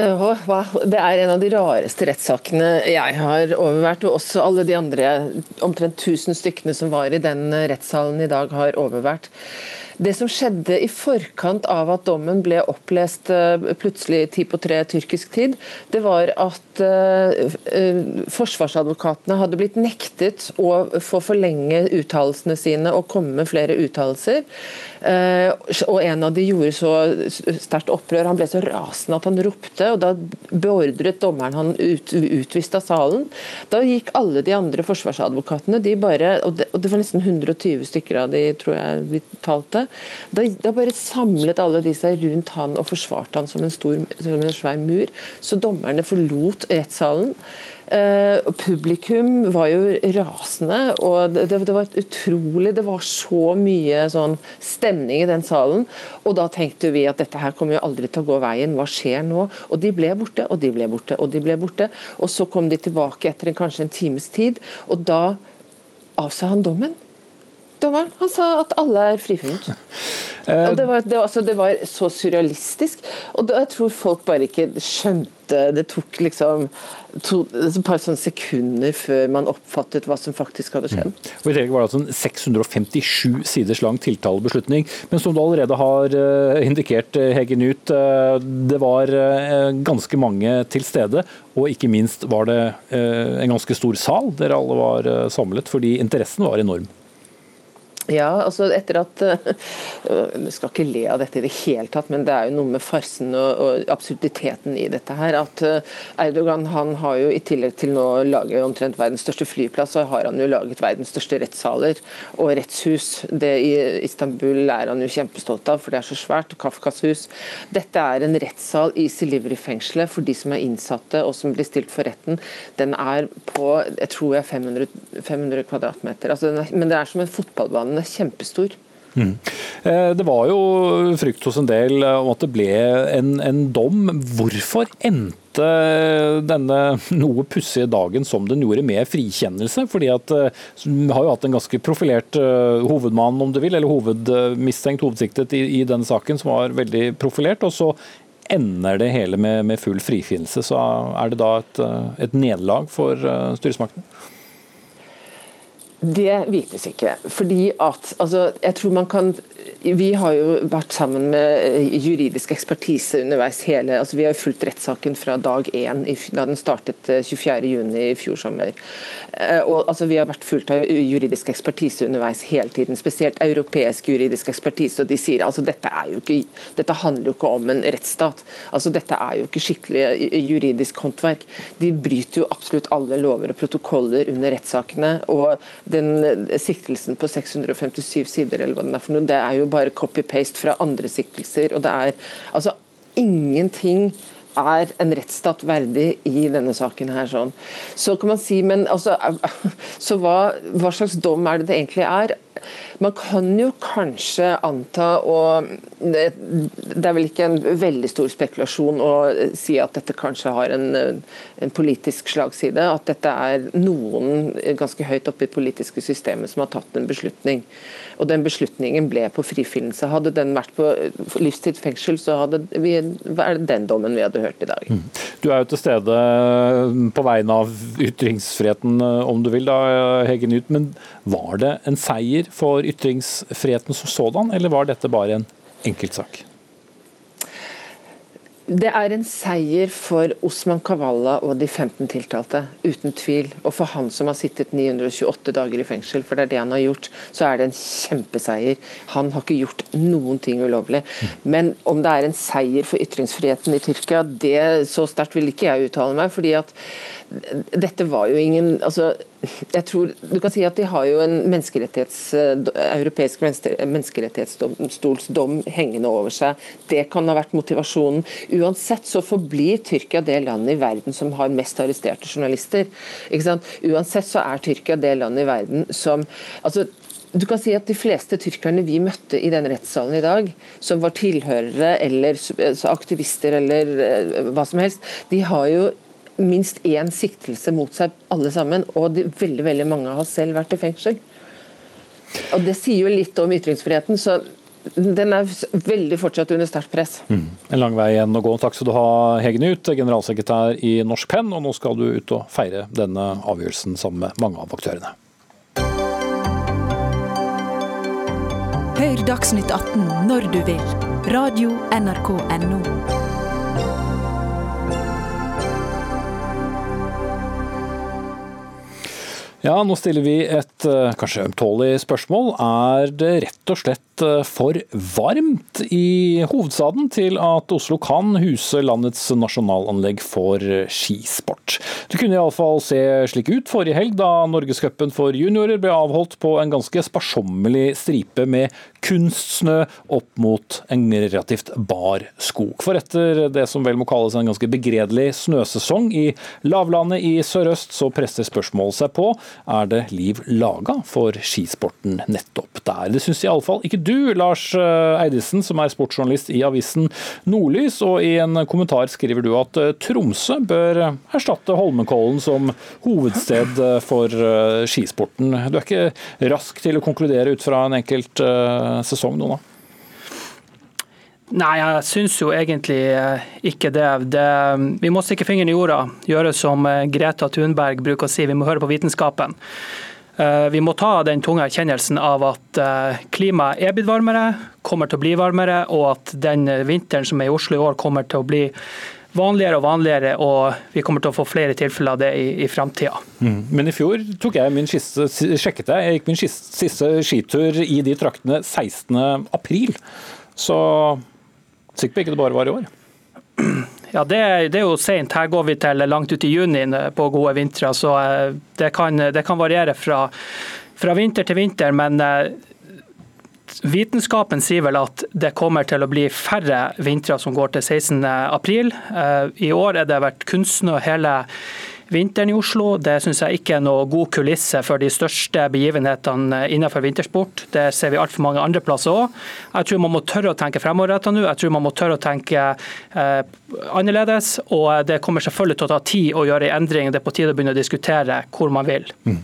det, er en av de rareste rettssakene jeg har overvært, og også alle de andre omtrent 1000 stykkene som var i den rettssalen i dag, har overvært. Det som skjedde i forkant av at dommen ble opplest eh, plutselig ti på tre tyrkisk tid, det var at uh, forsvarsadvokatene hadde blitt nektet å få forlenge uttalelsene sine og komme med flere uttalelser. Og en av de gjorde så sterkt opprør, han ble så rasende at han ropte, og da beordret dommeren han ut, utvist av salen. Da gikk alle de andre forsvarsadvokatene, de bare, og det, og det var nesten 120 stykker av de, tror jeg vi talte, da, da, bare samlet alle de seg rundt han og forsvarte han som en, stor, som en svær mur. Så dommerne forlot rettssalen. Uh, publikum var jo rasende, og det, det, var utrolig Det var så mye sånn stemning i den salen. Og da tenkte vi at dette her kommer jo aldri til å gå veien, hva skjer nå? Og de ble borte, og de ble borte, og de ble borte. Og så kom de tilbake etter en, kanskje en times tid, og da avsa han dommen dommeren. Han sa at alle er frifunnet. Eh, og det var, det, altså, det var, så surrealistisk. Og det, jeg tror folk bare ikke skjønte Det tok liksom to, et par sånne sekunder før man oppfattet hva som faktisk hadde skjedd. Mm. Og I tillegg var det altså en 657 siders lang tiltalebeslutning. Men som du allerede har uh, indikert, eh, Hege Nut, uh, det var ganske mange til stede. Og ikke minst var det en ganske stor sal der alle var samlet, fordi interessen var enorm. Ja, altså etter at Vi skal ikke le av dette i det hele tatt, men det er jo noe med farsen og, og absurditeten i dette her. At eh, Erdogan han har jo i tillegg til nå å lage omtrent verdens største flyplass, så har han jo laget verdens største rettssaler og rettshus. Det i Istanbul er han jo kjempestolt av, for det er så svært. Kafkas hus. Dette er en rettssal i Silivri-fengselet for de som er innsatte og som blir stilt for retten. Den er på jeg tror jeg 500, 500 kvadratmeter. Altså, men det er som en fotballbane er kjempestor. Mm. Eh, det var jo frykt hos en del om at det ble en, en dom. Hvorfor endte denne noe pussige dagen som den gjorde, med frikjennelse? Fordi at eh, Vi har jo hatt en ganske profilert eh, hovedmann, om du vil, eller hovedmistenkt, hovedsiktet i, i denne saken, som var veldig profilert. og så ender det hele med, med full frifinnelse. Så er det da et, et nederlag for styresmakten? Det vites ikke. fordi at, altså, jeg tror man kan vi har jo vært sammen med eh, juridisk ekspertise underveis hele altså Vi har jo fulgt rettssaken fra dag én da den startet 24.6 eh, i fjor sommer. Eh, og, altså, vi har vært fulgt av juridisk ekspertise underveis hele tiden, spesielt europeisk juridisk ekspertise. og de sier altså dette, er jo ikke, dette handler jo ikke om en rettsstat. altså Dette er jo ikke skikkelig juridisk håndverk. De bryter jo absolutt alle lover og protokoller under rettssakene. og den siktelsen på 657 sider, eller hva den er for noe, det er jo bare copy-paste fra andre siktelser. og det er altså Ingenting er en rettsstat verdig i denne saken. her. Sånn. Så kan man si, men altså, så hva, hva slags dom er det det egentlig er? Man kan jo kanskje anta, og det, det, er vel ikke en veldig stor spekulasjon å si at dette kanskje har en, en politisk slagside, at dette er noen ganske høyt oppe i politiske systemet som har tatt en beslutning. Og den beslutningen ble på frifinnelse. Hadde den vært på livstids fengsel, så hadde vi, vært den dommen vi hadde hørt i dag. Mm. Du er jo til stede på vegne av ytringsfriheten, om du vil, da, Hege Nyt. Men var det en seier for ytringsfriheten som sådan, eller var dette bare en enkeltsak? Det er en seier for Osman Kavala og de 15 tiltalte, uten tvil. Og for han som har sittet 928 dager i fengsel, for det er det han har gjort, så er det en kjempeseier. Han har ikke gjort noen ting ulovlig. Men om det er en seier for ytringsfriheten i Tyrkia, det så sterkt vil ikke jeg uttale meg. fordi at dette var jo ingen altså, jeg tror, du kan si at De har jo en menneskerettighets, europeisk menneskerettighetsdomstolsdom hengende over seg. Det kan ha vært motivasjonen. Uansett så forblir Tyrkia det landet i verden som har mest arresterte journalister. Uansett så er Tyrkia det landet i verden som altså, du kan si at De fleste tyrkerne vi møtte i den rettssalen i dag, som var tilhørere eller aktivister eller eh, hva som helst, de har jo minst én siktelse mot seg, alle sammen. Og de, veldig veldig mange har selv vært i fengsel. Og Det sier jo litt om ytringsfriheten. så den er veldig fortsatt under sterkt press. Mm. En lang vei igjen å gå. Takk skal du ha, Hegen Ut, generalsekretær i Norsk Penn. Og nå skal du ut og feire denne avgjørelsen sammen med mange av aktørene. Hør Dagsnytt 18 når du vil. Radio NRK Radio.nrk.no. Ja, nå stiller vi et eh, kanskje ømtålig spørsmål. Er det rett og slett eh, for varmt i hovedstaden til at Oslo kan huse landets nasjonalanlegg for skisport? Det kunne iallfall se slik ut forrige helg, da Norgescupen for juniorer ble avholdt på en ganske sparsommelig stripe med kunstsnø opp mot en relativt bar skog. For etter det som vel må kalles en ganske begredelig snøsesong i lavlandet i sørøst, så presser spørsmålet seg på er det liv laga for skisporten nettopp der. Det syns iallfall ikke du, Lars eh, Eidesen, som er sportsjournalist i avisen Nordlys. Og i en kommentar skriver du at eh, Tromsø bør erstatte Holmenkollen som hovedsted eh, for skisporten. Du er ikke rask til å konkludere ut fra en enkelt sesong nå, da? Nei, jeg syns jo egentlig eh, ikke det. det. Vi må stikke fingeren i jorda, gjøre som eh, Greta Thunberg bruker å si, vi må høre på vitenskapen. Eh, vi må ta den tunge erkjennelsen av at klimaet er blitt varmere, kommer til å bli varmere, og at den vinteren som er i Oslo i år kommer til å bli vanligere og vanligere, og vi kommer til å få flere tilfeller av det i, i framtida. Mm. Men i fjor tok jeg min siste, sjekket jeg, jeg gikk min siste skitur i de traktene 16. april. Så Sikker på ikke det bare var i år? Ja, det, det, er jo sent. Her går vi til langt ut i juni på gode vintre. Så eh, det kan, det kan variere fra, fra, vinter til vinter. Men eh, vitenskapen sier vel at det kommer til å bli færre vintre som går til 16.4. Eh, I år er det vært kunstsnø hele vinteren i Oslo. Det syns jeg ikke er noe god kulisse for de største begivenhetene innenfor vintersport. Det ser vi altfor mange andre plasser òg. Jeg tror man må tørre å tenke fremoverrettet nå. Jeg tror man må tørre å tenke eh, annerledes. Og det kommer selvfølgelig til å ta tid å gjøre en endring. Det er på tide å begynne å diskutere hvor man vil. Mm.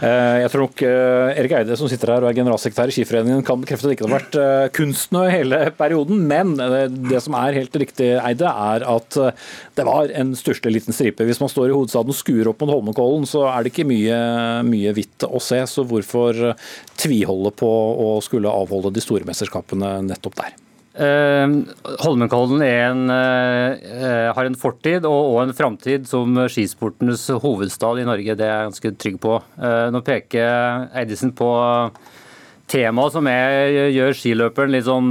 Eh, jeg tror nok eh, Erik Eide som sitter her og er generalsekretær i Skiforeningen kan bekrefte at det ikke har vært eh, kunstnø hele perioden. Men det som er helt riktig, Eide, er at det var en stusslig liten stripe. Hvis man står i hovedstaden og skuer opp mot Holmenkollen, så er det ikke mye, mye hvitt å se. Så hvorfor tviholde på å skulle avholde de store mesterskapene nettopp der? Uh, Holmenkollen en, uh, har en fortid og, en framtid som skisportenes hovedstad i Norge. Det er jeg ganske trygg på. Nå peker Eidesen på temaet som er, gjør skiløperen litt sånn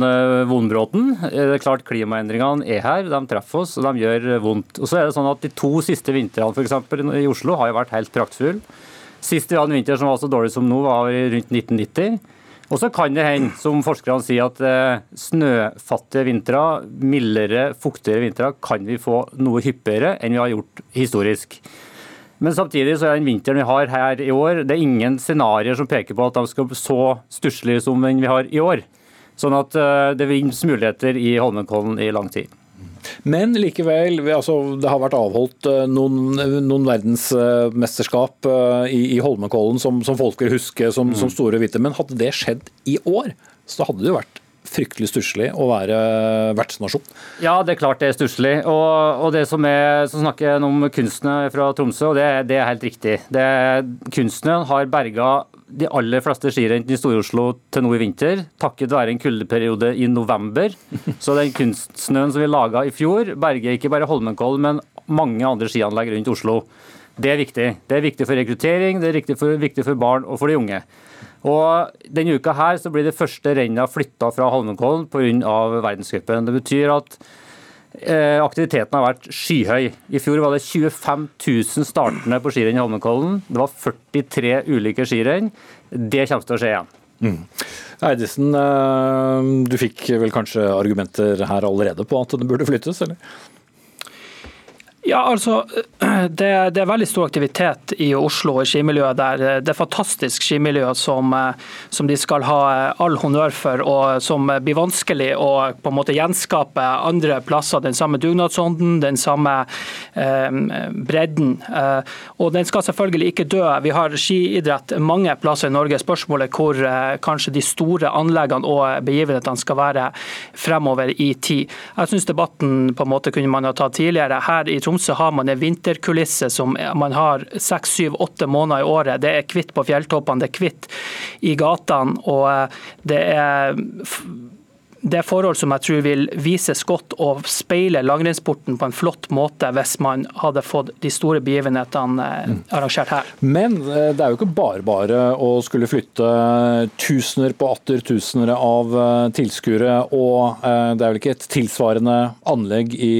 vondbråten. Det er klart Klimaendringene er her, de treffer oss og de gjør vondt. Og så er det sånn at De to siste vintrene for eksempel, i Oslo har jo vært helt praktfulle. Sist vi hadde en vinter som var så dårlig som nå, var rundt 1990. Og så kan det hende, som forskerne sier, at eh, snøfattige vintre, mildere, fuktigere vintre, kan vi få noe hyppigere enn vi har gjort historisk. Men samtidig så er den vinteren vi har her i år, det er ingen scenarioer som peker på at de skal bli så stusslige som den vi har i år. Sånn at eh, det finnes muligheter i Holmenkollen i lang tid. Men likevel, altså, det har vært avholdt eh, noen, noen verdensmesterskap eh, i, i Holmenkollen som, som, folk vil huske som, mm. som store hvite. Men hadde det skjedd i år, så hadde det jo vært fryktelig stusslig å være vertsnasjon. Ja, det er klart det er stusslig. Og, og, det som er, så snakker jeg om kunstene fra Tromsø, og det, det er helt riktig. Det, kunstene har berga de aller fleste skirenn i Stor-Oslo til nå i vinter, takket være en kuldeperiode i november. Så den kunstsnøen som vi laga i fjor, berger ikke bare Holmenkollen, men mange andre skianlegg rundt Oslo. Det er viktig. Det er viktig for rekruttering, det er viktig for, viktig for barn og for de unge. Og Denne uka her så blir det første rennet flytta fra Holmenkollen pga. verdenscupen. Det betyr at Eh, aktiviteten har vært skyhøy. I fjor var det 25 000 startende på skirenn i Holmenkollen. Det var 43 ulike skirenn. Det kommer til å skje igjen. Mm. Eidesen, eh, du fikk vel kanskje argumenter her allerede på at det burde flyttes, eller? Ja, altså, det, det, er veldig stor aktivitet i Oslo og skimiljøet der. Det er fantastisk skimiljø som, som, de skal ha all honnør for, og som blir vanskelig å på en måte gjenskape andre plasser. Den samme dugnadsånden, den samme eh, bredden. Eh, og den skal selvfølgelig ikke dø. Vi har skiidrett mange plasser i Norge. Spørsmålet hvor eh, kanskje de store anleggene og begivenhetene skal være fremover i tid. Jeg syns debatten på en måte kunne man ha tatt tidligere. Her i Tromsø har man en vinterkulisse som man har seks, syv, åtte måneder i året. Det er kvitt på fjelltoppene, det er kvitt i gatene. og eh, det er det er forhold som jeg tror vil vises godt og speile langrennssporten på en flott måte hvis man hadde fått de store begivenhetene eh, mm. arrangert her. Men eh, det er jo ikke bare bare å skulle flytte tusener på atter tusener av eh, tilskuere, og det er vel ikke et tilsvarende anlegg i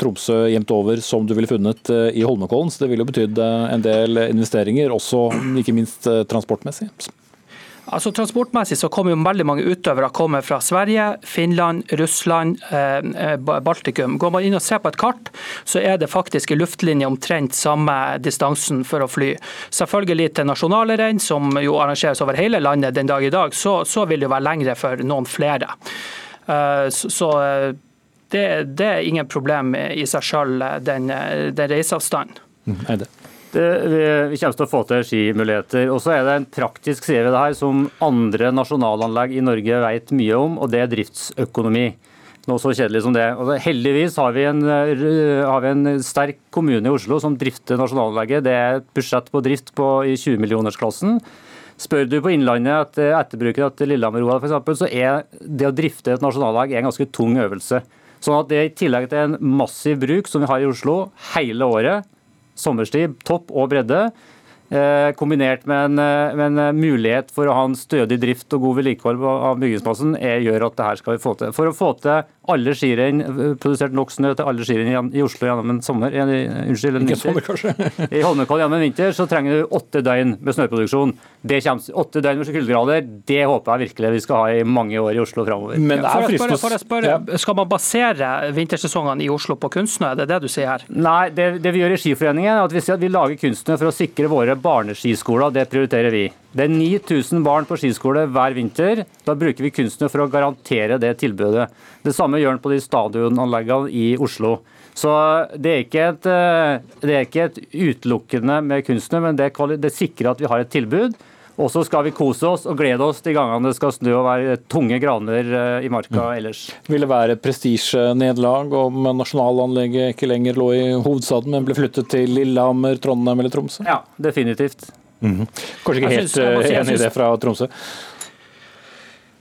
Tromsø jevnt over som du ville funnet i Holmenkollen, så det ville jo betydd en del investeringer, også ikke minst transportmessig. Altså Transportmessig så kommer jo veldig mange utøvere fra Sverige, Finland, Russland, eh, eh, Baltikum. Går man inn og ser på et kart, så er det faktisk i luftlinje omtrent samme distansen for å fly. Selvfølgelig til nasjonale renn, som jo arrangeres over hele landet den dag i dag, så, så vil det jo være lengre for noen flere. Eh, så det, det, er ingen problem i seg selv, den, den reiseavstanden. Mm, det? Vi kommer til å få til skimuligheter. Og så er det en praktisk side ved det her som andre nasjonalanlegg i Norge vet mye om, og det er driftsøkonomi. Noe så kjedelig som det. Og heldigvis har vi, en, har vi, en, sterk kommune i Oslo som drifter nasjonalanlegget. Det er et budsjett på drift på, i 20-millionersklassen. Spør du på Innlandet etter etterbrukere etter Lillehammer-OL f.eks., så er det å drifte et nasjonalanlegg en ganske tung øvelse. Sånn at det i tillegg til en massiv bruk som vi har i Oslo hele året, sommerstid, topp og bredde. Eh, kombinert med en, eh, med en, eh, mulighet for å ha en stødig drift og god vedlikehold av bygningsmassen, gjør at det her skal vi få til. For å få til alle skirenn, produsert nok snø til alle skirenn i Oslo gjennom en sommer, en, unnskyld, en vinter. Sommer, kanskje. I Holmenkollen gjennom en vinter så trenger du åtte døgn med snøproduksjon. Det kommer, åtte døgn med kuldegrader, det håper jeg virkelig vi skal ha i mange år i Oslo framover. Men det er fristende for å spørre, Skal man basere vintersesongene i Oslo på kunstsnø, er det det du sier her? Nei, det, det vi gjør i Skiforeningen er at vi sier at vi lager kunstsnø for å sikre våre barneskiskoler. Det prioriterer vi. Det er 9000 barn på skiskole hver vinter. Da bruker vi kunstnere for å garantere det tilbudet. Det samme gjør han på de stadionanleggene i Oslo. Så det er ikke et, eh, det er ikke et utelukkende med kunstnere, men det, det sikrer at vi har et tilbud. Og så skal vi kose oss og glede oss de gangene det skal snø og være tunge graner eh, i marka mm. ellers. Vil det være et prestisjenederlag om nasjonalanlegget ikke lenger lå i hovedstaden, men ble flyttet til Lillehammer, Trondheim eller Tromsø? Ja, definitivt. Mm -hmm. Kanskje ikke helt synes, enig i det fra Tromsø?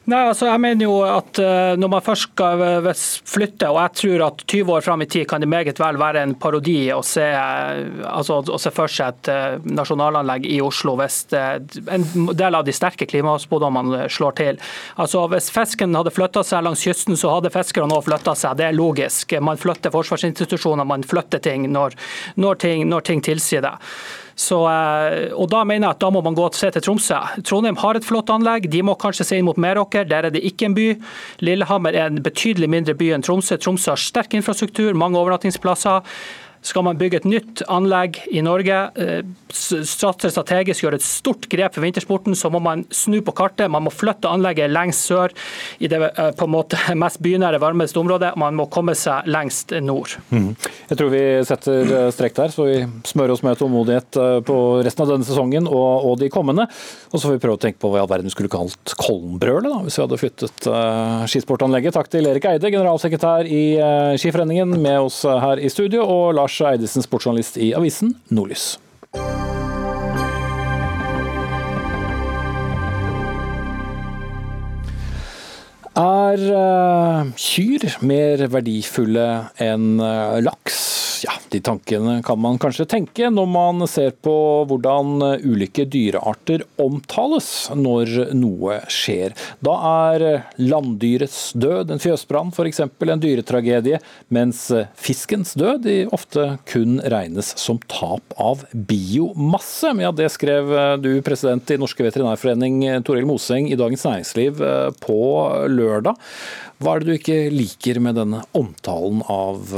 Nei, altså jeg mener jo at uh, Når man først skal uh, flytte, og jeg tror at 20 år fram i tid kan det meget vel være en parodi å se, altså, å se for seg et nasjonalanlegg i Oslo hvis en del av de sterke klimaspådommene slår til. Altså Hvis fisken hadde flytta seg langs kysten, så hadde fiskerne òg flytta seg. Det er logisk. Man flytter forsvarsinstitusjoner, man flytter ting når, når ting, når ting tilsier det. Så, eh, og Da mener jeg at da må man gå og se til Tromsø. Trondheim har et flott anlegg, de må kanskje se inn mot Meråker, der er det ikke en by. Lillehammer er en betydelig mindre by enn Tromsø. Tromsø har sterk infrastruktur, mange overnattingsplasser. Skal man bygge et nytt anlegg i Norge, satse strategisk gjøre et stort grep for vintersporten, så må man snu på kartet. Man må flytte anlegget lengst sør i det eh, på en måte mest bynære, varmeste området. Man må komme seg lengst nord. Mm. Jeg tror vi setter strek der, så vi smører oss med tålmodighet på resten av denne sesongen og, de kommende. Og så får vi prøve å tenke på hva i all verden skulle kalt Kollenbrølet, hvis vi hadde flyttet skisportanlegget. Takk til Erik Eide, generalsekretær i Skiforeningen, med oss her i studio. og Lars Lars Eidesen, sportsjournalist i avisen Nordlys. Er uh, kyr mer verdifulle enn uh, laks? Ja, de tankene kan man kanskje tenke når man ser på hvordan ulike dyrearter omtales når noe skjer. Da er landdyrets død, en fjøsbrann f.eks., en dyretragedie, mens fiskens død ofte kun regnes som tap av biomasse. Ja, det skrev du, president i Norske veterinærforening, Toril Moseng, i Dagens Næringsliv på lørdag. Hva er det du ikke liker med denne omtalen av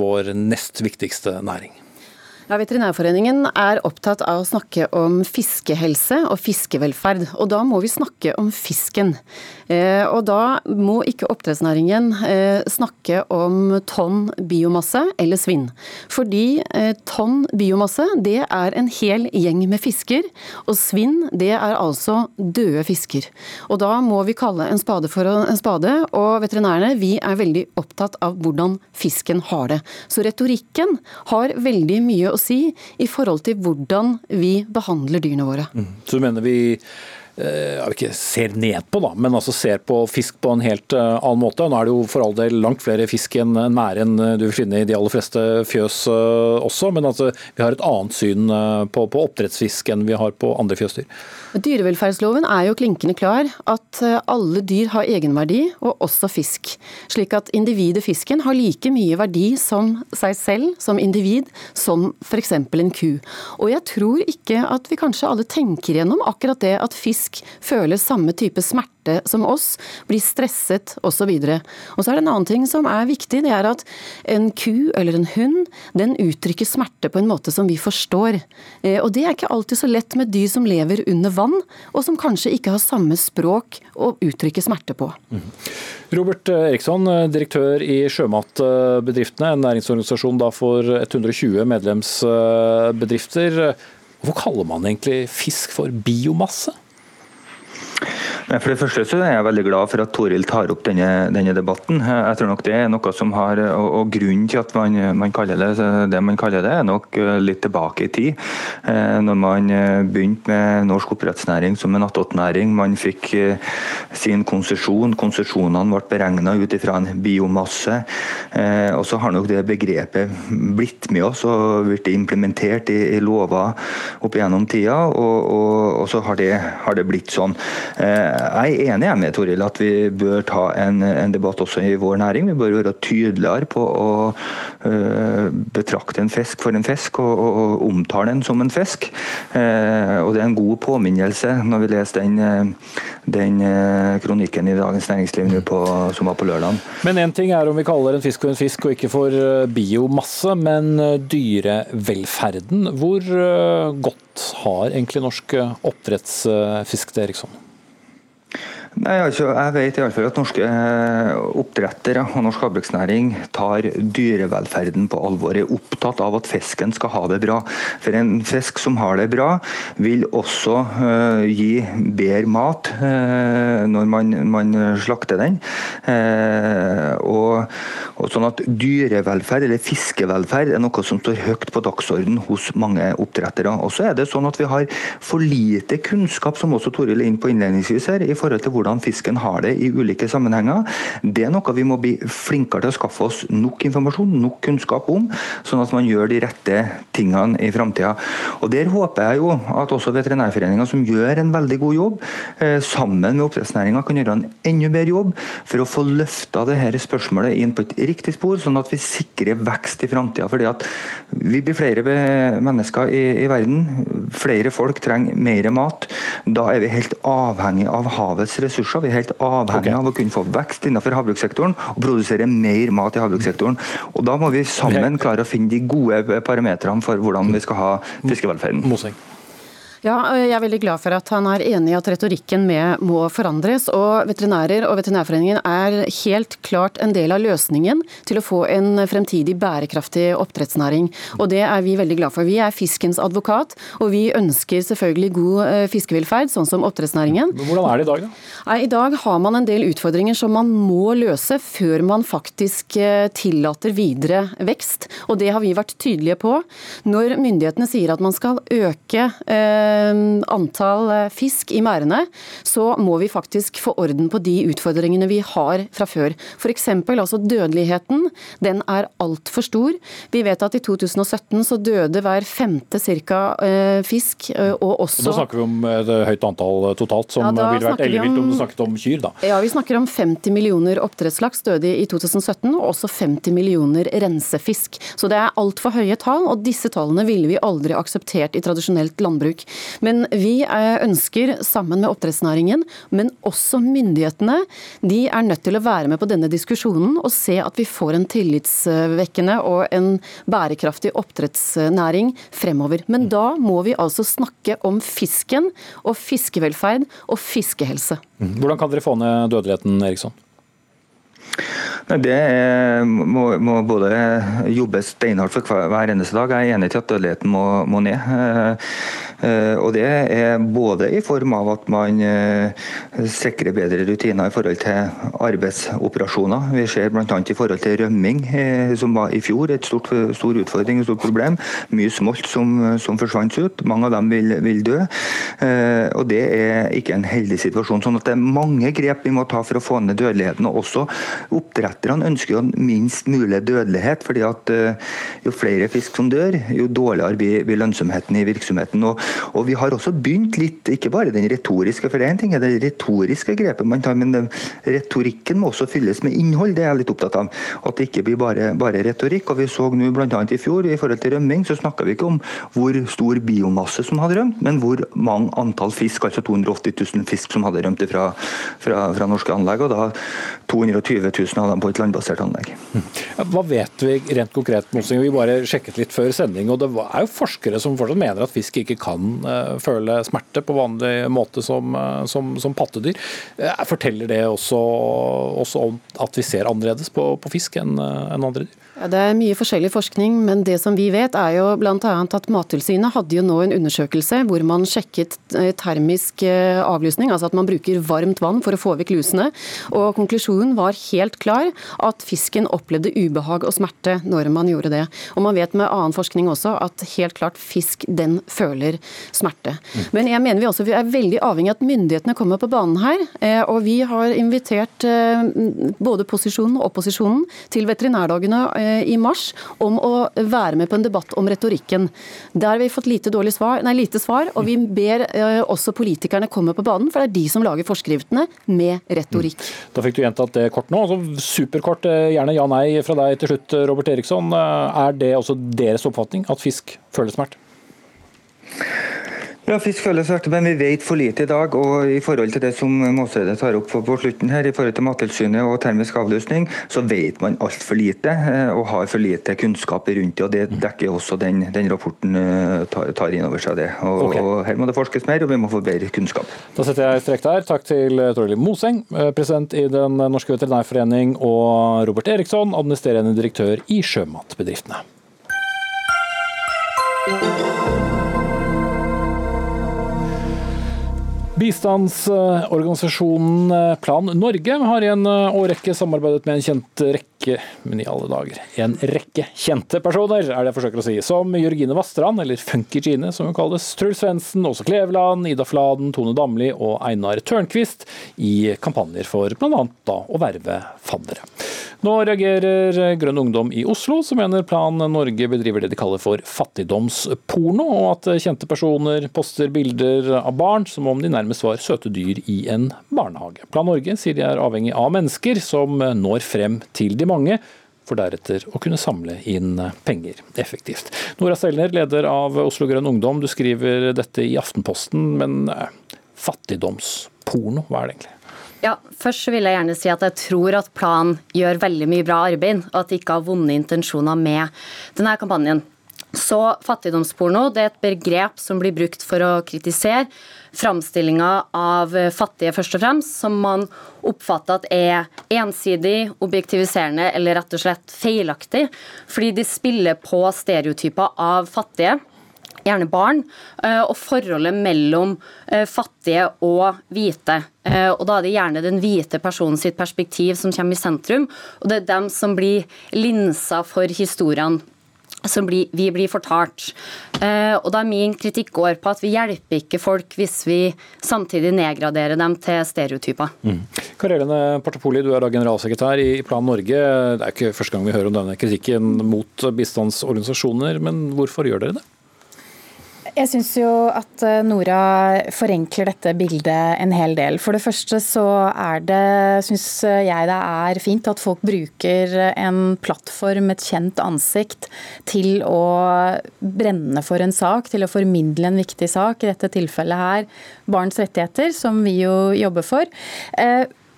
vår nest viktigste næring? Ja, Veterinærforeningen er opptatt av å snakke om fiskehelse og fiskevelferd. Og da må vi snakke om fisken. Eh, og da må ikke oppdrettsnæringen eh, snakke om tonn biomasse eller svinn. Fordi eh, tonn biomasse det er en hel gjeng med fisker, og svinn det er altså døde fisker. Og da må vi kalle en spade for en spade, og veterinærene vi er veldig opptatt av hvordan fisken har det. Så retorikken har veldig mye å si i forhold til hvordan vi behandler dyrene våre. Mm. Så mener vi eh, ikke ser ned på, da, men altså ser på fisk på en helt eh, annen måte. Nå er det jo for all del langt flere fisk enn nære enn du vil finne i de aller fleste fjøs eh, også, men altså, vi har et annet syn på, på oppdrettsfisk enn vi har på andre fjøsdyr. Dyrevelferdsloven er jo klinkende klar at eh, alle dyr har egenverdi, og også fisk. Slik at individet fisken har like mye verdi som seg selv, som individ, som f.eks. en ku. Og jeg tror ikke at vi kanskje alle tenker gjennom akkurat det at fisk føler samme type smerte som oss, blir stresset osv. Og så er det en annen ting som er viktig, det er at en ku eller en hund den uttrykker smerte på en måte som vi forstår. Eh, og det er ikke alltid så lett med dyr som lever under vann, og som kanskje ikke har samme språk å uttrykke smerte på. Mhm. Robert Eriksson, direktør i Sjømatbedriftene, en næringsorganisasjon for 120 medlemsbedrifter. Hvorfor kaller man egentlig fisk for biomasse? For det første så er jeg veldig glad for at Toril tar opp denne, denne debatten. Jeg tror nok det er noe som har, og, og Grunnen til at man, man, kaller det det man kaller det, er nok eh, litt tilbake i tid. Eh, når man eh, begynte med norsk oppdrettsnæring som en attåtnæring. Man fikk sin konsesjon. Konsesjonene ble beregna ut ifra en biomasse. Og så har nok det begrepet blitt med oss og blitt implementert i, i lover opp gjennom tida, og, og, og så har det, har det blitt sånn. Jeg er enig med Toril at vi bør ta en, en, debatt også i vår næring. Vi bør være tydeligere på å uh, betrakte en fisk for en fisk og, og, og omtale den som en fisk. Uh, og Det er en god påminnelse når vi leser den, den kronikken i Dagens Næringsliv på, som var på lørdag. Men én ting er om vi kaller en fisk for en fisk og ikke for biomasse, men dyrevelferden. Hvor godt har egentlig norsk oppdrettsfisk det, Eriksson? Nei, altså, Jeg vet fall at norske eh, oppdrettere og norsk havbruksnæring tar dyrevelferden på alvor. Er opptatt av at fisken skal ha det bra. For en fisk som har det bra, vil også uh, gi bedre mat uh, når man, man, slakter den. Uh, og, og, sånn at Dyrevelferd, eller fiskevelferd, er noe som står høyt på dagsorden hos mange oppdrettere. Og så er det sånn at Vi har for lite kunnskap, som også Toril er inn på innledningsvis her, i forhold til hvordan fisken har det i ulike sammenhenger. Det er noe vi må bli flinkere til å skaffe oss nok informasjon, nok kunnskap om, sånn at man gjør de rette tingene i framtida. Der håper jeg jo at også Veterinærforeninga, som gjør en veldig god jobb, eh, sammen med oppdrettsnæringa, kan gjøre en enda bedre jobb for å få løfta dette spørsmålet inn på et riktig spor, sånn at vi sikrer vekst i framtida. Vi blir flere mennesker i, i verden. Flere folk trenger mer mat. Da er vi helt avhengig av havets ressurser. Vi er helt avhengig okay. av å kunne få vekst innenfor havbrukssektoren og produsere mer mat i havbrukssektoren. Og Da må vi sammen klare å finne de gode parametrene for hvordan vi skal ha fiskevelferden. Moseng. Ja, Jeg er veldig glad for at han er enig i at retorikken med må forandres. og Veterinærer og Veterinærforeningen er helt klart en del av løsningen til å få en fremtidig bærekraftig oppdrettsnæring. Og Det er vi veldig glad for. Vi er fiskens advokat, og vi ønsker selvfølgelig god eh, fiskevelferd, sånn som oppdrettsnæringen. Men hvordan er det i dag, da? I dag har man en del utfordringer som man må løse før man faktisk eh, tillater videre vekst. Og det har vi vært tydelige på. Når myndighetene sier at man skal øke eh, Eh, antall eh, fisk i merdene, så må vi faktisk få orden på de utfordringene vi har fra før. F.eks. altså dødeligheten. Den er altfor stor. Vi vet at i 2017 så døde hver femte cirka eh, fisk, og også Da snakker vi om et høyt antall totalt, som ja, ville vært ellevilt om du snakket om kyr, da. Ja, vi snakker om 50 millioner oppdrettslaks døde i 2017, og også 50 millioner rensefisk. Så det er altfor høye tall, og disse tallene ville vi aldri akseptert i tradisjonelt landbruk. Men vi ønsker, sammen med oppdrettsnæringen, men også myndighetene, de er nødt til å være med på denne diskusjonen og se at vi får en tillitsvekkende og en bærekraftig oppdrettsnæring fremover. Men da må vi altså snakke om fisken og fiskevelferd og fiskehelse. Hvordan kan dere få ned dødeligheten, Eriksson? Det er, må, må, både jobbes steinhardt for hver, hver eneste dag. Jeg er enig til at dødeligheten må, må ned. Eh, og Det er både i form av at man eh, sikrer bedre rutiner i forhold til arbeidsoperasjoner. Vi ser bl.a. i forhold til rømming, eh, som var i fjor et stort, stor utfordring og stort problem. Mye smolt som, som forsvant ut. Mange av dem vil, vil, dø. Og Det er ikke en heldig situasjon. sånn at Det er mange grep vi må ta for å få ned dødeligheten. og også Oppdretterne ønsker jo minst mulig dødelighet. fordi at Jo flere fisk som dør, jo dårligere blir lønnsomheten i virksomheten. og og Vi har også begynt litt, ikke bare den retoriske, for det er en ting er det retoriske grepet man tar, men retorikken må også fylles med innhold. Det er jeg litt opptatt av. At det ikke blir bare, bare retorikk. og Vi så nå bl.a. i fjor i forhold til rømming, så snakka vi ikke om hvor stor biomasse som hadde rømt, men hvor mange antall fisk, altså 280 000 fisk som hadde rømt fra, fra, fra norske anlegg. og da 220 000 av dem på et landbasert anlegg. Hva vet vi rent konkret? Mosing? Vi bare sjekket litt før sending, og det er jo forskere som fortsatt mener at fisk ikke kan uh, føle smerte på vanlig måte som, uh, som, som pattedyr. Uh, forteller det også, også, om at vi ser annerledes på, på fisk enn en andre dyr? Ja, det er mye forskjellig forskning, men det som vi vet er jo bl.a. at Mattilsynet hadde jo nå en undersøkelse hvor man sjekket eh, termisk eh, avlysning, altså at man bruker varmt vann for å få vekk lusene. Og konklusjonen var helt klar, at fisken opplevde ubehag og smerte når man gjorde det. Og man vet med annen forskning også at helt klart fisk den føler smerte. Men jeg mener vi også vi er veldig avhengig av at myndighetene kommer på banen her. Eh, og vi har invitert både posisjonen og opposisjonen til veterinærdagene Eh, i mars om å være med på en debatt om retorikken. Der har vi fått lite, svar, nei, lite svar, og vi ber eh, også politikerne komme på banen, for det er de som lager forskriftene med retorikk. Mm. Da fikk du gjentatt det kort nå. Altså, superkort, eh, gjerne ja-nei fra deg til slutt, Robert Eriksson. Er det også deres oppfatning at fisk føler smerte? Ja, Fisk føles hardt, men vi vet for lite i dag. og I forhold til det som Måsøyde tar opp på slutten her, i forhold til Mattilsynet og termisk avløsning, så vet man altfor lite eh, og har for lite kunnskap rundt det. og Det dekker også den, den rapporten eh, tar, tar inn over seg. det. Og, okay. og Her må det forskes mer, og vi må få bedre kunnskap. Da setter jeg strek der. Takk til Torli Moseng, eh, president i Den norske veterinærforening, og Robert Eriksson, administrerende direktør i Sjømatbedriftene. Bistandsorganisasjonen eh, Plan Norge har i en eh, årrekke samarbeidet med en kjent rekke men i alle dager, en rekke kjente personer, er det jeg forsøker å si. Som Jørgine Vastrand, eller Funky Gine som hun kalles, Truls Svendsen, Åse Kleveland, Ida Fladen, Tone Damli og Einar Tørnquist i kampanjer for bl.a. å verve faddere. Nå reagerer Grønn Ungdom i Oslo, som mener Plan Norge bedriver det de kaller for fattigdomsporno, og at kjente personer poster bilder av barn som om de nærmest var søte dyr i en barnehage. Plan Norge sier de er avhengig av mennesker som når frem til de mange, for deretter å kunne samle inn penger effektivt. Nora Selner, leder av Oslo Grønn Ungdom, du skriver dette i Aftenposten, men eh, fattigdomsporno, hva er det egentlig? Ja, Først vil jeg gjerne si at jeg tror at Plan gjør veldig mye bra arbeid, og at de ikke har vonde intensjoner med denne kampanjen. Så fattigdomsporno det er et begrep som blir brukt for å kritisere framstillinga av fattige, først og fremst, som man oppfatter at er ensidig, objektiviserende eller rett og slett feilaktig. Fordi de spiller på stereotyper av fattige gjerne barn, eh, og forholdet mellom eh, fattige og hvite. Eh, og Da er det gjerne den hvite personen sitt perspektiv som kommer i sentrum, og det er dem som blir linsa for historiene som vi blir fortalt. og da Min kritikk går på at vi hjelper ikke folk hvis vi samtidig nedgraderer dem til stereotyper. Mm. Karelene Partopoli, du er da generalsekretær i Plan Norge. Det er ikke første gang vi hører om denne kritikken mot bistandsorganisasjoner, men hvorfor gjør dere det? Jeg syns jo at eh, Nora forenkler dette bildet en hel del. For det første så er det, syns jeg det er fint at folk bruker en plattform, et kjent ansikt, til å brenne for en sak, til å formidle en viktig sak. I dette tilfellet her barns rettigheter, som vi jo jobber for.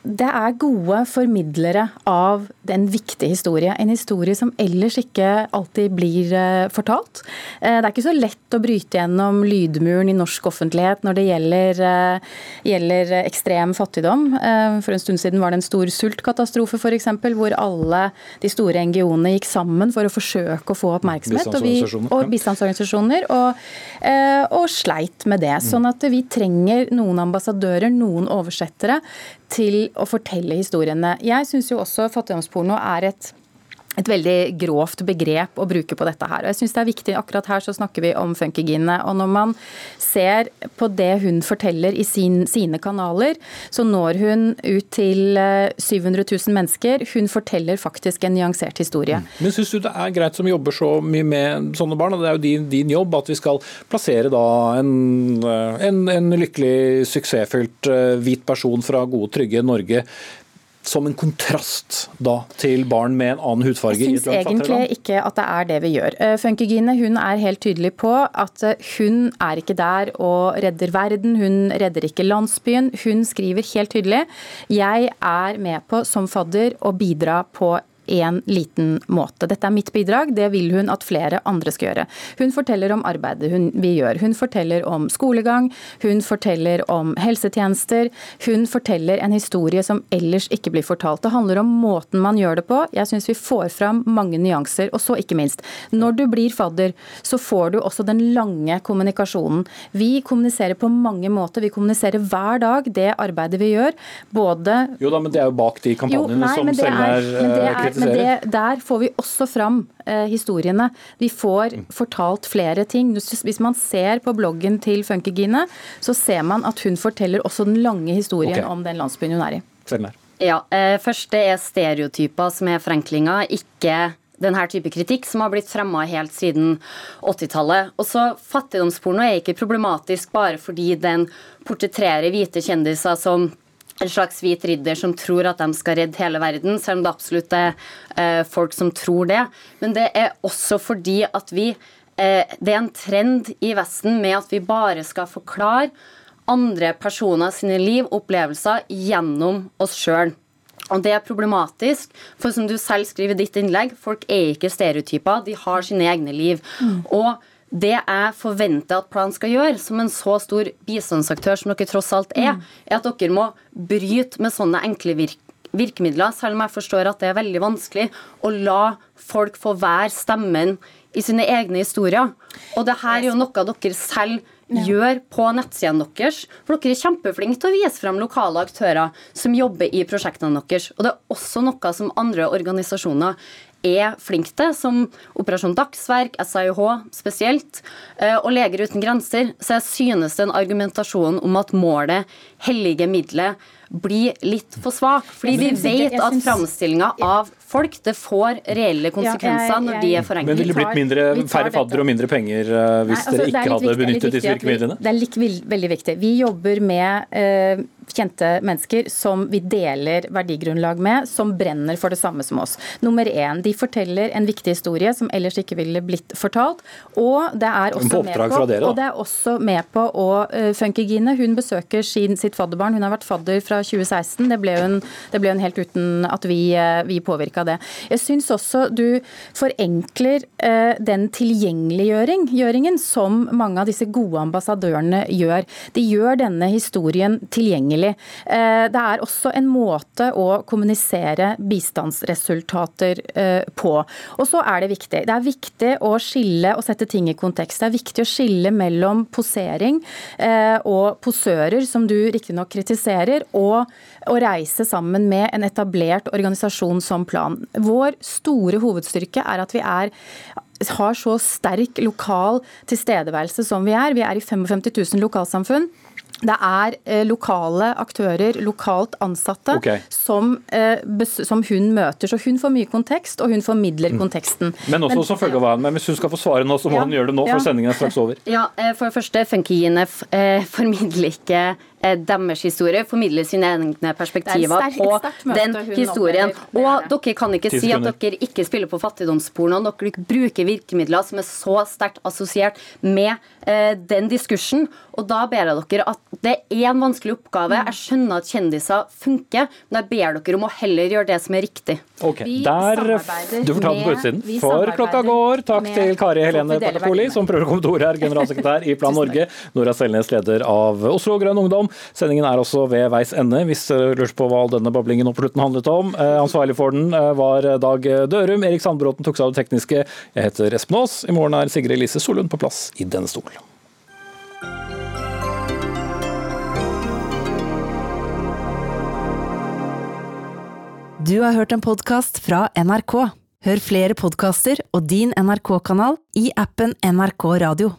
Det er gode formidlere av en viktig historie. En historie som ellers ikke alltid blir eh, fortalt. Eh, det er ikke så lett å bryte gjennom lydmuren i norsk offentlighet når det gjelder, eh, gjelder ekstrem fattigdom. For en stund siden var det en stor sultkatastrofe f.eks., hvor alle de store NGO-ene gikk sammen for å forsøke å få oppmerksomhet. Og, vi, og bistandsorganisasjoner. Og, og sleit med det. Sånn at vi trenger noen ambassadører, noen oversettere til å fortelle historiene. Jeg syns jo også fattigdomsporno er et et veldig grovt begrep å bruke på dette her. Og jeg synes det er viktig, Akkurat her så snakker vi om funkygine. Og når man ser på det hun forteller i sin, sine kanaler, så når hun ut til 700 eh, 000 mennesker. Hun forteller faktisk en nyansert historie. Mm. Men syns du det er greit som jobber så mye med sånne barn, og det er jo din, din jobb, at vi skal plassere da en, eh, en, en lykkelig, suksessfylt eh, hvit person fra gode, trygge Norge som en kontrast da til barn med en annen hudfarge? Jeg syns egentlig ikke at det er det vi gjør. Eh, Funkygine hun er helt tydelig på at eh, hun er ikke der og redder verden, hun redder ikke landsbyen. Hun skriver helt tydelig jeg er med på som fadder å bidra på en liten måte. Dette er mitt bidrag, det vil hun at flere andre skal gjøre. Hun forteller om arbeidet hun, vi gjør. Hun forteller om skolegang, hun forteller om helsetjenester. Hun forteller en historie som ellers ikke blir fortalt. Det handler om måten man gjør det på. Jeg syns vi får fram mange nyanser. Og så ikke minst, når du blir fadder, så får du også den lange kommunikasjonen. Vi kommuniserer på mange måter. Vi kommuniserer hver dag det arbeidet vi gjør. Både Jo da, men det er jo bak de kampanjene jo, nei, som selv er, er men det, der får vi også fram eh, historiene. Vi får mm. fortalt flere ting. Hvis man ser på bloggen til Funkygine, så ser man at hun forteller også den lange historien okay. om den landsbyen hun er i. Ja, eh, Først det er stereotyper som er forenklinga, ikke denne type kritikk som har blitt fremma helt siden 80-tallet. Og så Fattigdomsporno er ikke problematisk bare fordi den portretterer hvite kjendiser som en slags hvit ridder som tror at de skal redde hele verden, selv om det absolutt er eh, folk som tror det. Men det er også fordi at vi eh, Det er en trend i Vesten med at vi bare skal forklare andre personer sine liv og opplevelser gjennom oss sjøl. Og Det er problematisk, for som du selv skriver i ditt innlegg, folk er ikke stereotyper, de har sine egne liv. Mm. Og det jeg forventer at Plan skal gjøre, som en så stor bistandsaktør som dere tross alt er, er at dere må bryte med sånne enkle virk virkemidler, selv om jeg forstår at det er veldig vanskelig å la folk få være stemmen i sine egne historier. Og det her er jo noe dere selv gjør på nettsidene deres. For dere er kjempeflinke til å vise frem lokale aktører som jobber i prosjektene deres. Og det er også noe som andre organisasjoner er flinke til, som Operasjon Dagsverk, SIH spesielt, eh, og Leger uten grenser, så jeg synes den argumentasjonen om at målet hellige middelet blir litt for svak. Fordi vi vet at framstillinga av folk det får reelle konsekvenser når de er forenklet. Men ville det blitt mindre, færre fadder og mindre penger uh, hvis Nei, altså, dere ikke hadde benyttet disse virkemidlene? Det er like, veldig viktig. Vi jobber med uh, kjente mennesker som vi deler verdigrunnlag med, som brenner for det samme som oss. Nummer én, de forteller en viktig historie som ellers ikke ville blitt fortalt. Og det er også, med på, dere, og det er også med på å uh, Funkygine hun besøker sin, sitt fadderbarn. Hun har vært fadder fra 2016. Det ble hun, det ble hun helt uten at vi, uh, vi påvirka av det. Jeg syns også du forenkler eh, den tilgjengeliggjøringen som mange av disse gode ambassadørene gjør. De gjør denne historien tilgjengelig. Eh, det er også en måte å kommunisere bistandsresultater eh, på. Og så er det viktig. Det er viktig å skille og sette ting i kontekst. Det er viktig å skille mellom posering og posører, som du riktignok kritiserer, og å reise sammen med en etablert organisasjon som Plan. Vår store hovedstyrke er at vi er har så sterk lokal tilstedeværelse som vi er. Vi er i 55 000 lokalsamfunn. Det er eh, lokale aktører, lokalt ansatte, okay. som, eh, som hun møter. Så hun får mye kontekst, og hun formidler Mm. konteksten. Men også som følge av veien. Men hvis hun skal få svare nå, så må Ja. hun gjøre det nå, Ja. for sendingen er straks over. Ja, eh, For det første, Funkyene f- eh, formidler ikke deres historie, formidler sine egne perspektiver er sterkt- på den historien. Og dere kan ikke si at dere ikke spiller på fattigdomsporno. Dere bruker virkemidler som er så sterkt assosiert med eh, den diskursen. Og da ber jeg dere at det er en vanskelig oppgave. Jeg skjønner at kjendiser funker, men jeg ber dere om å heller gjøre det som er riktig. Ok, Vi der Du får ta den på utsiden. For klokka går. Takk med til Kari Helene folk Patapoli, som prøver å komme til ord her, generalsekretær i Plan Norge. Nora Selnes, leder av Oslo Grønn Ungdom. Sendingen er også ved veis ende, hvis dere lurer på hva all denne bablingen opp på slutten handlet om. Eh, ansvarlig for den eh, var Dag Dørum. Erik Sandbråten tok seg av det tekniske. Jeg heter Espen Aas. I morgen er Sigrid Elise Solund på plass i denne stol. Du har hørt en podkast fra NRK. Hør flere podkaster og din NRK-kanal i appen NRK Radio.